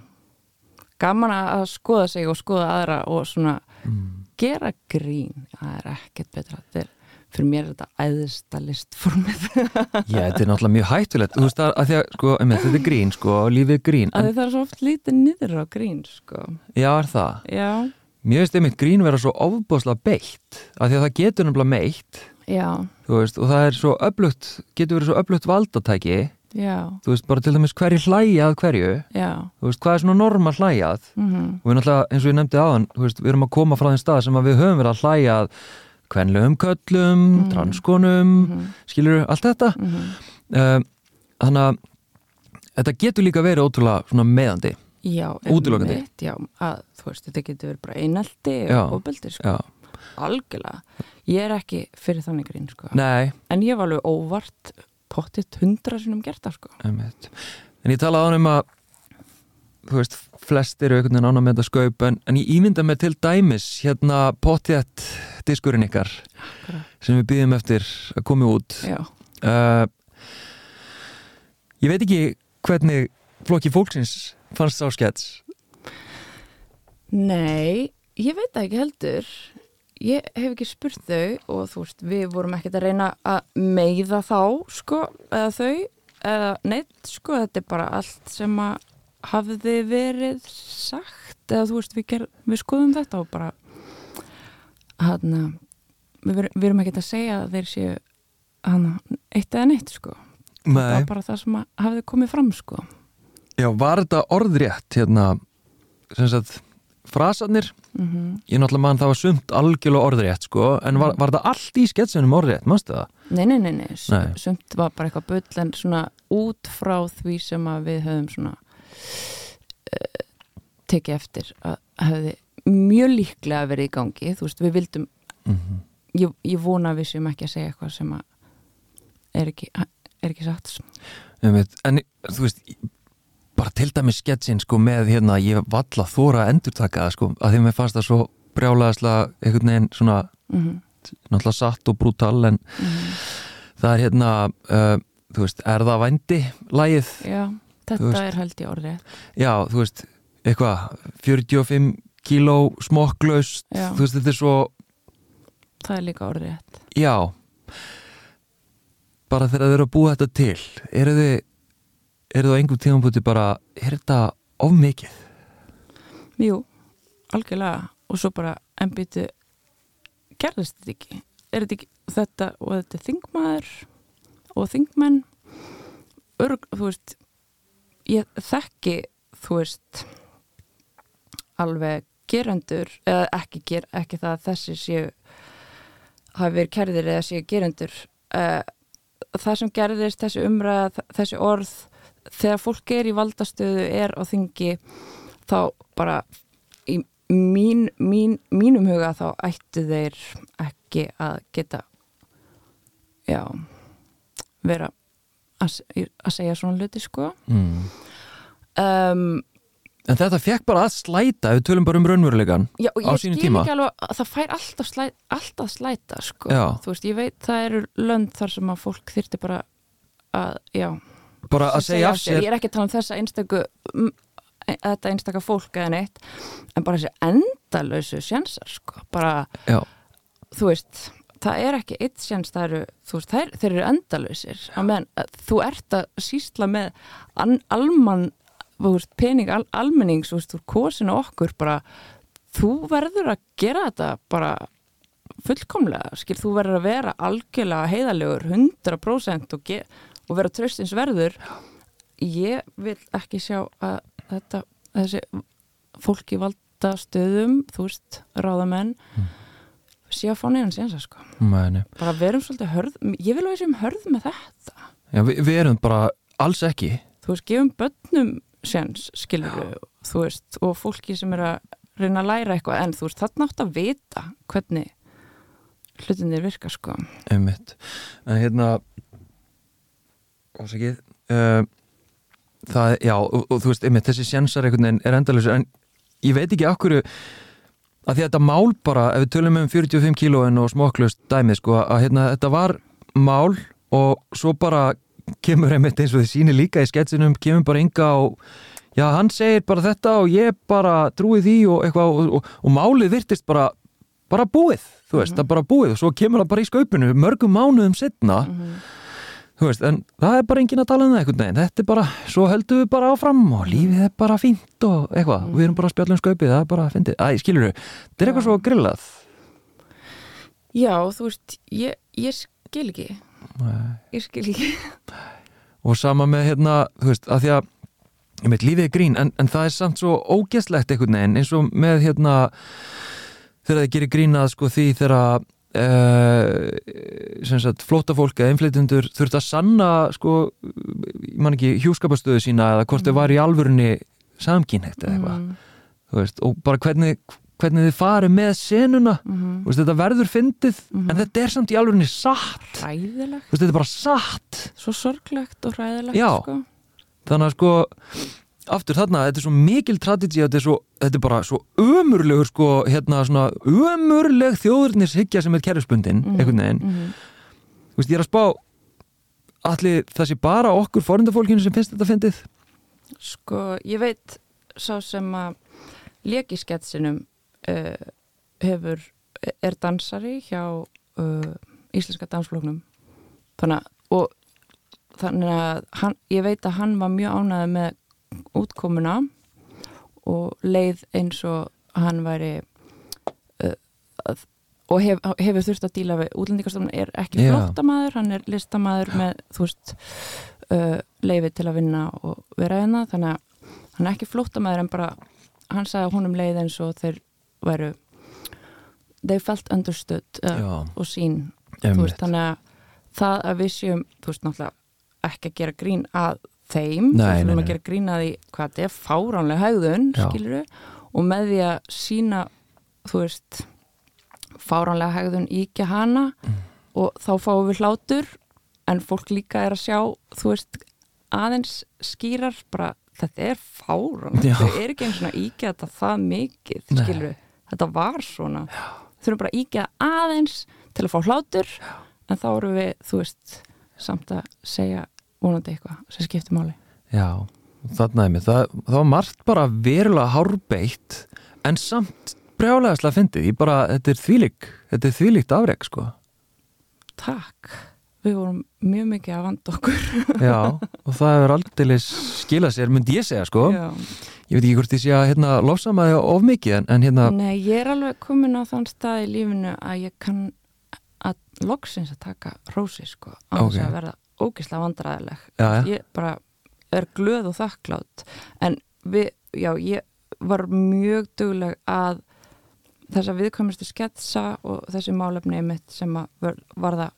gaman að skoða sig og skoða aðra og svona Mm. gera grín, það er ekkert betra. Er, fyrir mér er þetta æðista listformið. Já, þetta er náttúrulega mjög hættulegt. Þú veist að, að því að, sko, einmitt, þetta er grín, sko lífið er grín, en, það er svo oft lítið niður á grín sko, já, er það? Já, Mér veist einmitt grín vera svo ofbáslega beitt af því að það getur nefnilega meitt. Veist, og það er svo öflugt getur verið svo öflugt valdatæki já. Þú veist, bara til dæmis hverju hlæja að hverju. Já, þú veist, hvað er svona normal hlæjað mhm. Og við náttúrulega, eins og ég nefndi áðan þú veist, við erum að koma frá þeim stað sem að við höfum verið að hlæja að kvenlegum köllum, Mhm. transkonum mhm, skilur allt þetta? Uh, þannig að þetta getur líka verið ótrúlega svona meðandi Já, að þú veist, þetta getur verið bara einaldi og ofbeldi, sko, algjörlega. Ég er ekki fyrir þannig grín, sko. En ég var alveg óvart pottitt hundra sinum gert það, sko. En ég talaði á hann um að þú veist, flestir eru einhvern veginn ána með þetta skaup en, en ég ímynda mig til dæmis hérna potjett diskurinn ykkar Akkurat. sem við býðum eftir að komi út. Uh, ég veit ekki hvernig flokki fólksins fannst sá skets nei ég veit það ekki heldur. Ég hef ekki spurt þau og þú veist, við vorum ekkert að reyna að meiða þá, sko, eða þau eða neitt, sko, þetta er bara allt sem að hafði verið sagt eða þú veist, við, ger, við skoðum þetta og bara hann við, við erum ekkert að segja að þeir séu hann eitt eða neitt, sko. Það Nei, var bara það sem að hafði komið fram, sko já, var þetta orðrétt hérna, sem sagt frasarnir, mm ég náttúrulega mann það var sumt algjörlega orðrétt sko, en var, var þetta allt í sketsunum orðrétt, mannstu það? Nei, nei, nei, nei, Nei. sumt var bara eitthvað bull en svona út frá því sem að við höfum svona uh, tekið eftir að hefði mjög líklega verið í gangi, þú veist, við vildum Mm -hmm. ég, ég vona við séum ekki að segja eitthvað sem að er ekki, er ekki satt En þú veist bara til dæmis sketsin sko með hérna ég valla þóra að endurtaka það sko að því mér fannst það svo brjálaðislega einhvern veginn svona mm -hmm. náttúrulega satt og brútal en það er hérna uh, þú veist, er það vændi lægið, Já, þetta veist. er held ég orðið já, þú veist eitthvað, 45 kíló smokklaust, þú veist, þetta er svo það er líka orðið já. Bara þegar þau eru að búa þetta til eru þið eru þið á einhver tímanbúti bara er þetta of mikið? Jú, algjörlega og svo bara en býtu gerðist þetta ekki er þetta ekki þetta og þetta er þingmaður og þingmenn örg, þú veist ég þekki þú veist alveg gerendur eða ekki, ger, ekki það að þessi séu hafi verið kærðir eða séu gerendur uh, það sem gerðist þessi umræða, þessi orð þegar fólk er í valdastöðu er á þingi þá bara í mín, mín, mínum huga þá ættu þeir ekki að geta já vera að, að segja svona luti sko mm. um, En þetta fekk bara að slæta við tölum bara um raunverulegan Já, og á ég sínum skil tíma. ekki alveg að það fær alltaf, slæ, alltaf slæta sko. Já. þú veist, ég veit það eru lönd þar sem að fólk þyrti bara að, já, bara að segja af sér. ég er ekki að tala um þessa einstöku mm, e- þetta einstaka fólk eða neitt en bara þessi endalösu sjensar sko, bara, Já, þú veist það er ekki eitt sjens, það eru þú veist, þeir, þeir eru endalösir á meðan að þú ert að sísla með an, almann þú veist, pening al, almennings, veist, þú kosinu okkur bara, þú verður að gera þetta bara fullkomlega, skil, þú verður að vera algjörlega heiðalegur, 100% og, ge, og vera tröstins verður ég vil ekki sjá að þetta, þessi fólki valda stöðum, þú veist ráðamenn sé að fá neðan sénsa, sko. Mæni bara verum svolítið hörð, ég vil að við séum hörð með þetta, Já, við, við erum bara alls ekki. Þú veist, gefum börnum séns, skilur við, þú veist og fólki sem er að reyna að læra eitthvað en þú veist, það nátt að vita hvernig hlutinir virka, sko. Einmitt. En hérna ásakið uh, það, já, og, og þú veist, einmitt þessi sjensar einhvern veginn er endalus en ég veit ekki okkur að því að þetta mál bara, ef við tölum um 45 kílóin og smokklust dæmið sko, að hérna, þetta var mál og svo bara kemur einmitt eins og þið sýnir líka í sketsinum kemur bara ynga og já, hann segir bara þetta og ég bara trúi því og eitthvað og, og, og málið virtist bara bara búið, þú veist, það er bara búið og svo kemur það bara í skaupinu mörgum mánuðum setna þú veist, en það er bara engin að tala um það einhvern veginn, þetta er bara, svo höldum við bara áfram og lífið er bara fínt og eitthvað, og við erum bara að spjalla um skaupið, það er bara fyndið, æ, skilur við, þetta er eitthvað svo grillað. Já, þú veist, ég, ég skil ekki. Ég skil ekki. Og sama með hérna, þú veist, að því að ég veit, lífið er grín, en, en það er samt svo ógeslegt einhvern veginn, eins og með hérna, þegar það gerir grínað sko því þegar Uh, sagt flótafólk eða einfleitundur þurft að sanna sko, ekki hjúskapastöðu sína eða hvort þau var í alvörunni samkynhægt eða eitthvað. Veist, og bara hvernig, hvernig þið farið með senuna. Mhm. þú veist, þetta verður fyndið en þetta er samt í alvörunni satt. Veist, þetta er bara satt. Svo sorglegt og ræðilegt sko. þannig að sko aftur þarna, þetta er svo mikil tradití þetta þetta er bara svo ömurlegur sko, hérna svona ömurleg þjóðurnishyggja sem er kerfspundin Mhm. einhvern veginn Mhm. Þú veist, ég er að spá allir sé bara okkur forendafólkinu sem finnst þetta fyndið Sko, ég veit sá sem að lék í sketsinum uh, hefur, er dansari hjá uh, Íslenska dansflóknum þannig að, og þannig að hann, ég veit að hann var mjög ánæði með útkomuna og leið eins og hann væri uh, að, og hef, hefur þurft að díla við útlendingastofnun er ekki Já. flóttamaður, hann er listamaður með, þú veist uh, leiði til að vinna og vera hérna þannig að hann er ekki flóttamaður en bara hann sagði að honum leið eins og þeir væru they felt understood uh, og sín veist, þannig að það að við séum þú veist náttúrulega ekki að gera grín að þeim, Nei, nei, þurfum að gera grín að því hvað þetta er fáránlega haugðun Já. skilur og með því að sína þú veist fáránlega haugðun íkja hana Mm. og þá fáum við hlátur en fólk líka er að sjá þú veist aðeins skýrar bara þetta er fáránlega Já. þau er ekki eins og íkja þetta það mikið Nei. skilur þetta var svona þurfum bara íkja aðeins til að fá hlátur en þá erum við, þú veist samt að segja vonandi eitthvað sem skiptir máli. Já, þarna er mér. Það, það var margt bara verulega hárbeitt en samt brjálega fyndið, ég bara, þetta er þvílík þetta er þvílíkt afreg, sko. Takk, við vorum mjög mikið að vanda okkur. Já, og það hefur aldrei skilað sér, myndi ég segja, sko. Já. ég veit ekki hvort ég sé að hérna lofsamaði of mikið, en, en hérna Nei, ég er alveg komin á þann stað í lífinu að ég kann að loksins að taka rósi sko, á þess Ok. að verða ógislega vandræðileg ég bara, er glöð og þakklátt en við, já, ég var mjög dugleg að þessa viðkvæmustu sketsa og þessi málefni mitt sem að var, var það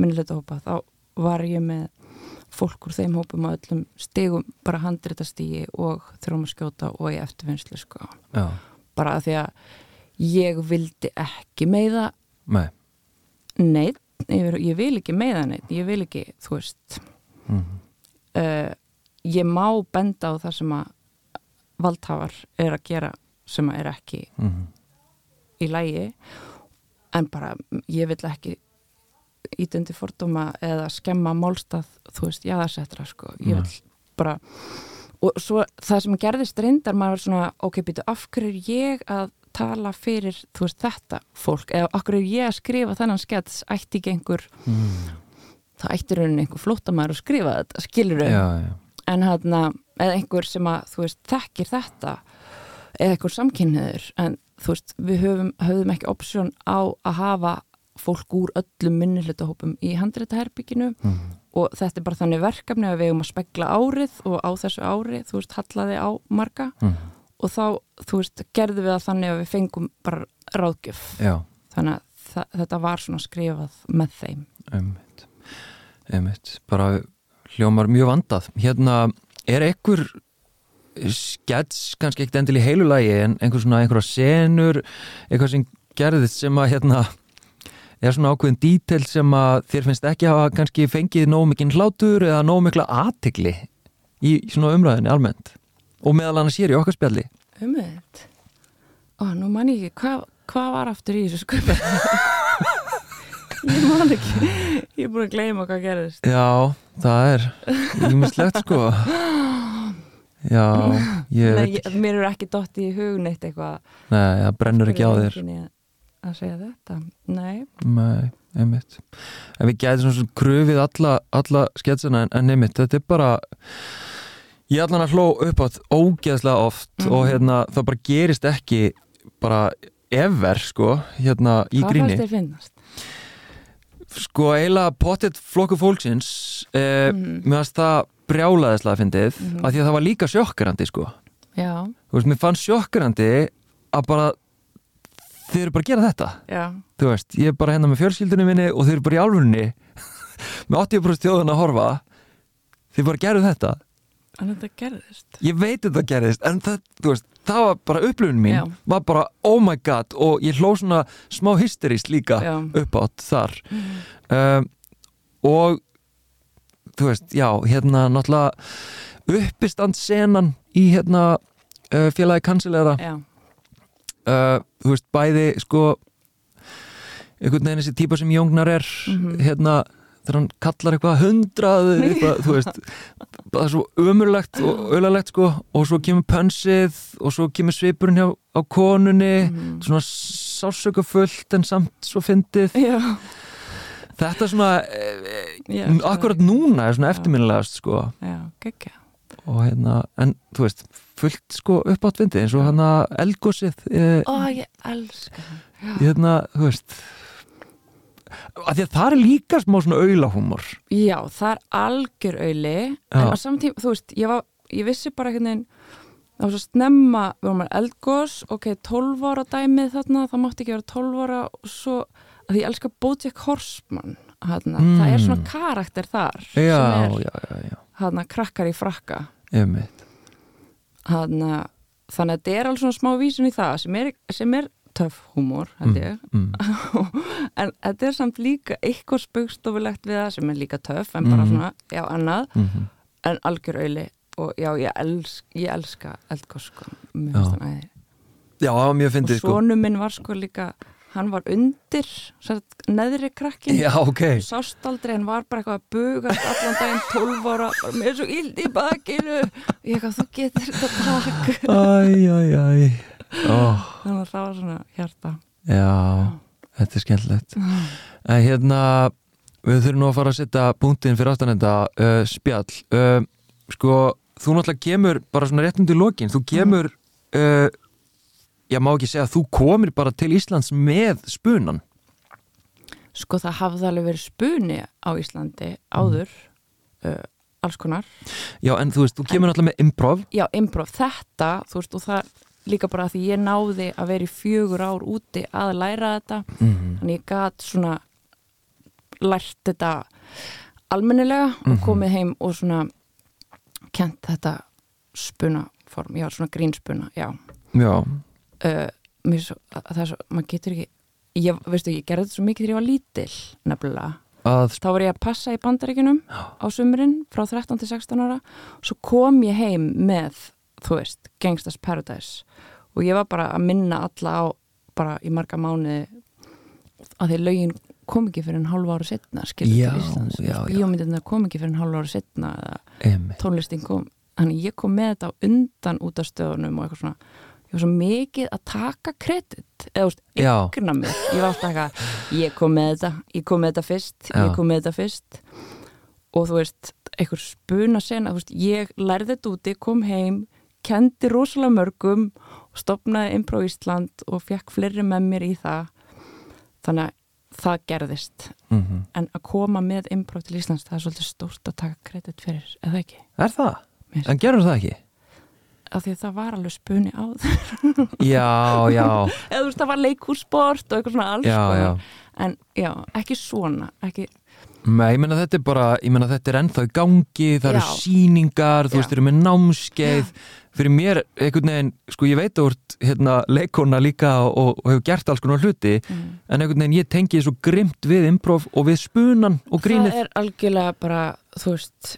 minnilegta hópa, þá var ég með fólk úr þeim hópum á öllum stegum, bara handritastígi og þurfum að skjóta og í eftirvinnslu sko. Já, bara að því að ég vildi ekki meiða nei. neitt, ég, ég vil ekki meiða neitt, ég vil ekki, þú veist mm. uh, ég má benda á það sem að valdhafar er að gera sem að er ekki Mm. í lægi en bara ég vil ekki ítundi fordóma eða skemma málstað, þú veist, jáðarsettra sko, ég vil bara og svo það sem gerðist reyndar maður svona, ok, býtu, af hverju er ég að tala fyrir, þú veist, þetta fólk, eða hverju er ég að skrifa þennan skets, ætti ekki einhver Mm. það ætti rauninni einhver flótamaður að skrifa þetta, skilur já, en hann eða einhver sem að, þú veist, þekkir þetta eða einhver samkynniður en þú veist, við höfum, höfum ekki opsjón á að hafa fólk úr öllum minnihlutahópum í handreitaherbygginu mm. og þetta er bara þannig verkefni að við höfum að spegla árið og á þessu ári, þú veist, hallaði á marga Mm. Og þá, þú veist, gerðum við það þannig að við fengum bara ráðgjöf. Já. Þannig að það, þetta var svona skrifað með þeim. Einmitt, einmitt, bara hljómar mjög vandað. Hérna, er einhver skets, kannski ekkert endil í heilu lagi, en einhver svona einhverja senur, eitthvað sem gerðist sem að hérna, er svona ákveðin dítel sem að þér finnst ekki hafa kannski fengið nóg mikinn hlátur eða nóg mikla aðtigli í svona umræðinni almennt og meðal annars hér í okkar spjalli. um þetta Ó, nú man ég ekki, hvað hva var aftur í þessu sköpum? ég man ekki. Ég er búin að gleyma hvað gerðist. Já, það er ímislegt sko. Já, ég Nei, veit. ég, mér er ekki dott í hug neitt eitthvað. Nei, það brennur ekki á þér. að segja þetta. Nei, Nei, einmitt. En við gætum svona krufið alla, alla sketsina en, en einmitt, þetta er bara ég allan að hló upp átt ógeðslega oft Mhm. og hérna það bara gerist ekki bara ever sko, hérna í hvað gríni fannst þér finnast? sko eiginlega pottet flokku fólksins eh, Mhm. mér fannst það brjálaðislega fyndið Mhm. af því að það var líka sjokkrandi sko Já, þú veist, mér fannst sjokkrandi að bara þið eru bara að gera þetta já, þú veist, ég er bara hérna með fjölskyldunum minni og þið eru bara í álfunni með 80% þjóðun að horfa þið bara gerðu þetta en þetta gerðist ég veit þetta gerðist, en það, veist það var bara upplifun mín, Já. var bara oh my god, og ég hló svona smá hysterist líka Já. upp átt þar um, og þú veist, já, hérna náttúrulega uppistand senan í hérna uh, félagi kansilera uh, þú veist, bæði sko einhvern veginn þessi típa sem Jóngnar er Mhm. hérna, þegar hann kallar eitthvað hundrað, eitthvað, þú veist er svo ömurlegt og ölalegt sko, og svo kemur pönsið og svo kemur svipurinn hjá á konunni Mhm. svona sásökafullt en samt svo fyndið. Já, þetta svona já eh, akkurat núna er svona eftirminnilegast sko. Já, geggja. Og hérna, en þú veist fullt sko uppátt fyndið eins og hérna elgósið eh, Ó, ég elska hann hérna, þú veist að því að það er líka smá svona aulahúmor. Já, það er algjör auðli en á samtíma, þú veist, ég, var, ég vissi bara veginn það var svo snemma, við vorum að eldgós ok, 12 ára dæmið þarna það mátti ekki vera 12 ára og svo að ég elska Bojack Horseman hana, Mm. það er svona karakter þar já, sem er já, já, já, hana, krakkar í frakka. Hana, þannig að þetta er alveg svona smá vísun í það sem er, sem er töff húmor, held ég. mm, en þetta er samt líka eitthvað spugstofulegt við það sem er líka töff en bara Mhm. svona, já, annað. Mm, mm, en algjör auðli. Og já, ég, elsk, ég elska eldgós sko, mér finnst hann æði. Já, það var mjög og fyndið sko. svonu minn var sko líka hann var undir sagt, neðri krakkin já, ok, sást aldrei, hann var bara eitthvað að bugast allan daginn 12 ára, bara með svo ild í bakinu. Ég eitthvað, þú getur þetta takk. Æj, æj, æj oh, þannig að það var svona hjarta. Já, þetta er skemmtilegt. En hérna við þurfum nú að fara að setja punktinn fyrir aftanenda uh, spjall. Uh, sko, þú náttúrulega kemur bara svona rétt undir lokin, þú kemur uh, ég má ekki segja þú komir bara til Íslands með spunan sko það hafði alveg verið spuni á Íslandi áður uh, alls konar. Já, en þú veist, þú kemur náttúrulega með improv. Já, improv, þetta, þú veist, og það líka bara því ég náði að vera í fjögur ár úti að læra þetta. Mm. þannig ég gat svona lært þetta almennilega og Mhm. komið heim og svona kent þetta spunaform, já, svona grínspuna já, Já, uh, svo, að, að það er svo, maður getur ekki ég, veistu, ég gerði þetta svo mikið þegar ég var lítil nefnilega, að þá var ég að passa í bandaríkinum á sumurinn frá 13 til 16 ára svo kom ég heim með þú veist, Gangsters Paradise. Og ég var bara að minna alla á bara í marga mánuði að því lögin kom ekki fyrir en hálfa ára setna bíómyndirna kom ekki fyrir en hálfa ára setna eða tónlistin kom. Þannig ég kom með þetta á undan út af stöðunum og eitthvað svona. Ég var svo mikið að taka kredit eða Já. ykkurna mig. Ég var alltaf eitthvað, ég kom með þetta ég kom með þetta fyrst, Já. ég kom með þetta fyrst. Og þú veist einhver spuna þú veist, ég lærði þetta úti, kom heim kendi rosalega mörgum og stopnaði Impro Ísland og fekk fleiri með mér í það. Þannig að það gerðist. Mm en að koma með Impro til Íslands það er svolítið stórt að taka kredit fyrir eða ekki, Er það? Mér- En gerur það ekki? af því að það var alveg spuni á það Já, já, eða þú veist, það var leikúrsport og eitthvað svona alls já, já. En já, ekki svona ekki, Nei, ég meina þetta er bara, ég meina þetta er ennþá í gangi, það eru Já. sýningar, þú Já. veist, þeir eru með námskeið, fyrir mér, einhvern veginn, sko ég veit ert hérna, leikona líka og, og hefur gert alls konar hluti, mm. en einhvern veginn ég tengi svo grimt við improv og við spunan og grínið. það er algjörlega bara þú veist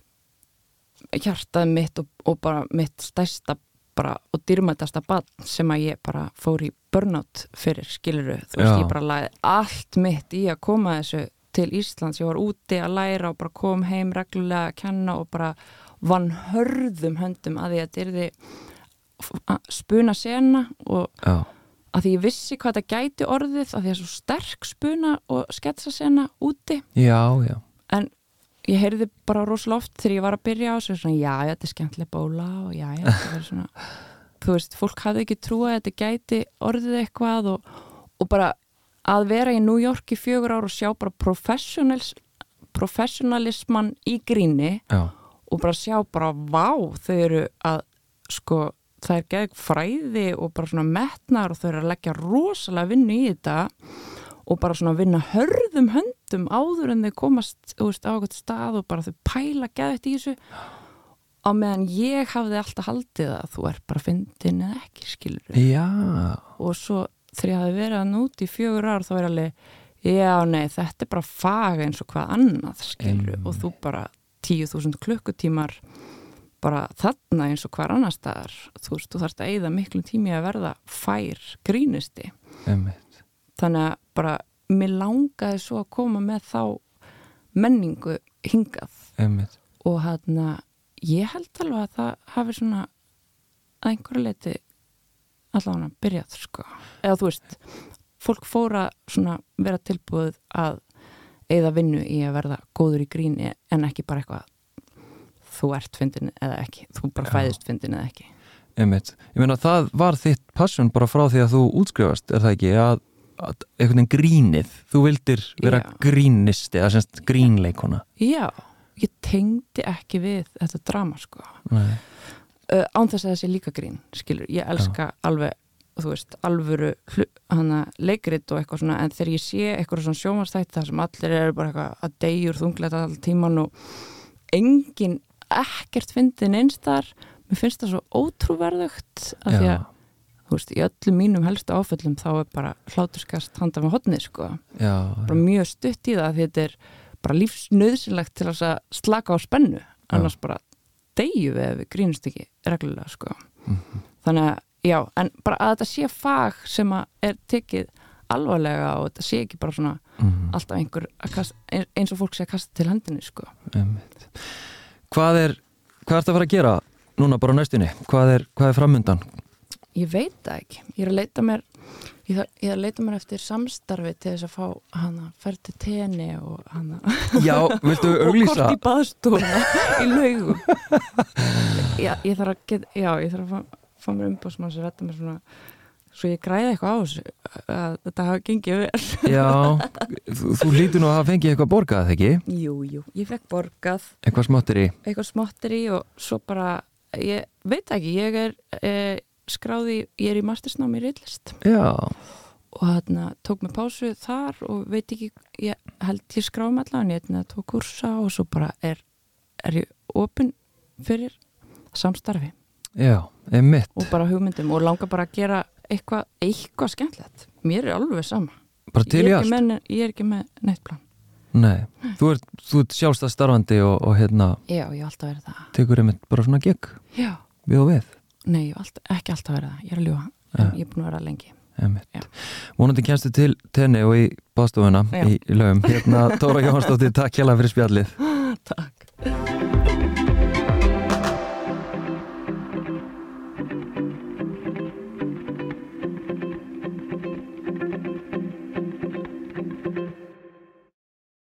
hjartað mitt og, og bara mitt stærsta bara og dýrmætasta bann sem að ég bara fór í burnout fyrir skiluru, þú veist, Já. ég bara lagði allt mitt í að koma þessu til Íslands, ég var úti að læra og bara kom heim reglulega að kenna og bara vann hörðum höndum að því að þetta yrði að spuna sena og Já, að því ég vissi hvað þetta gæti orðið að því að svo sterk spuna og sketsa sena úti. Já, en ég heyrði bara rosalega oft þegar ég var að byrja á þessu svona, já, þetta er skemmtileg bóla og já, þetta verður svona þú veist, fólk hafði ekki trúið að þetta gæti orðið eitthvað og, og bara að vera í New York í fjögur ár og sjá bara professionals professionalisman í gríni já, og bara sjá bara, vá, þau eru að sko, það er geðið fræði og bara svona metnar og þau eru að leggja rosalega vinnu í þetta og bara svona vinna hörðum höndum áður en þau komast veist, á eitthvað stað og bara þau pæla geðið í þessu. Á meðan ég hafði alltaf haldið að þú er bara fyndin eða ekki skilur já, og svo þegar ég hafði verið að nút í fjögur ár þá er alveg, já nei þetta er bara fag eins og hvað annað skilur Einmitt. og þú bara 10.000 klukkutímar bara þarna eins og hvar annar staðar. Þú veist, þú þarfst að eyða miklum tími að verða fær grínisti. Einmitt, þannig að bara mér langaði svo að koma með þá menningu hingað. Einmitt, og hann ég held alveg að það hafi svona að einhverju leiti allavega byrjað sko eða þú veist, fólk fóra svona vera tilbúið að eða vinnu í að verða góður í gríni en ekki bara eitthvað þú ert fyndin eða ekki þú bara fæðist fyndin eða ekki einmitt. Ég meina það var þitt passion bara frá því að þú útskrifast, er það ekki, að, að einhvern veginn grínið, þú vildir vera Já. grínisti, eða semst grínleikona. já, ég tengdi ekki við þetta drama sko Nei. Uh, án þess að það sé líka grín skilur, ég elska alveg þú veist, alvöru hana leikrit og eitthvað svona, en þegar ég sé eitthvað svona sjómanstætti þar sem allir eru bara eitthvað að degjur þungleita all tíman og engin ekkert fyndin einstar mér finnst það svo ótrúverðugt af því að, þú veist, í öllum mínum helstu áföllum þá er bara hláturskast handa með hotni, sko, já, bara mjög stutt í það því þetta er bara lífsnöðsynlegt til að slaka á spennu. Annars bara deyju við ef við grínust ekki reglulega, sko Mhm. þannig að, já, en bara að þetta sé fag sem er tekið alvarlega og þetta sé ekki bara svona Mhm. alltaf einhver kasta, eins og fólk sé að kasta til hendinni, sko. Hvað er, hvað ertu að fara að gera núna bara á næstunni? Hvað er, hvað er framundan? Ég veit það ekki. Ég er að leita mér ég þarf- ég er að leita mér eftir samstarfi til þess að fá hana til tenni og hana Já, viltu og auglýsa? kort í baðstofuna í laugum já, ég þarf að get, já, ég þarf að fá, fá mér umbásmann sem retta mér svona svo ég græði eitthvað á þessu að þetta hafa gengið vel Já, þú, þú lítur nú að hafa fengið eitthvað borgað, ekki? Jú, jú, ég fekk borgað Eitthvað smáttir í eitthvað smottir í og svo bara ég veit ekki, ég er e, skráði, ég er í mastersnámi í rillist Já, og þarna tók mig pásu þar og veit ekki, ég held ég skráði með allavega, en ég tók kursa og svo bara er, er ég opinn fyrir samstarfi. Já, emitt og bara hugmyndum og langar bara að gera eitthvað, eitthvað skemmtilegt. Mér er alveg sama. Bara til ég er, með, ég er ekki með neitt plan. Nei, þú ert, þú ert sjálfstæð starfandi og, og hérna, já, ég hef alltaf verið það. tekur einmitt bara svona gegg já, við og við nei, alltaf, ekki alltaf verið það ég er að ljúa, Ja. ég er búin að vera það lengi. Vonandi kemstu til tenni og í bástofuna í, í lögum. Hérna Tóra Jóhansdóttir, takk hjá fyrir spjallið. takk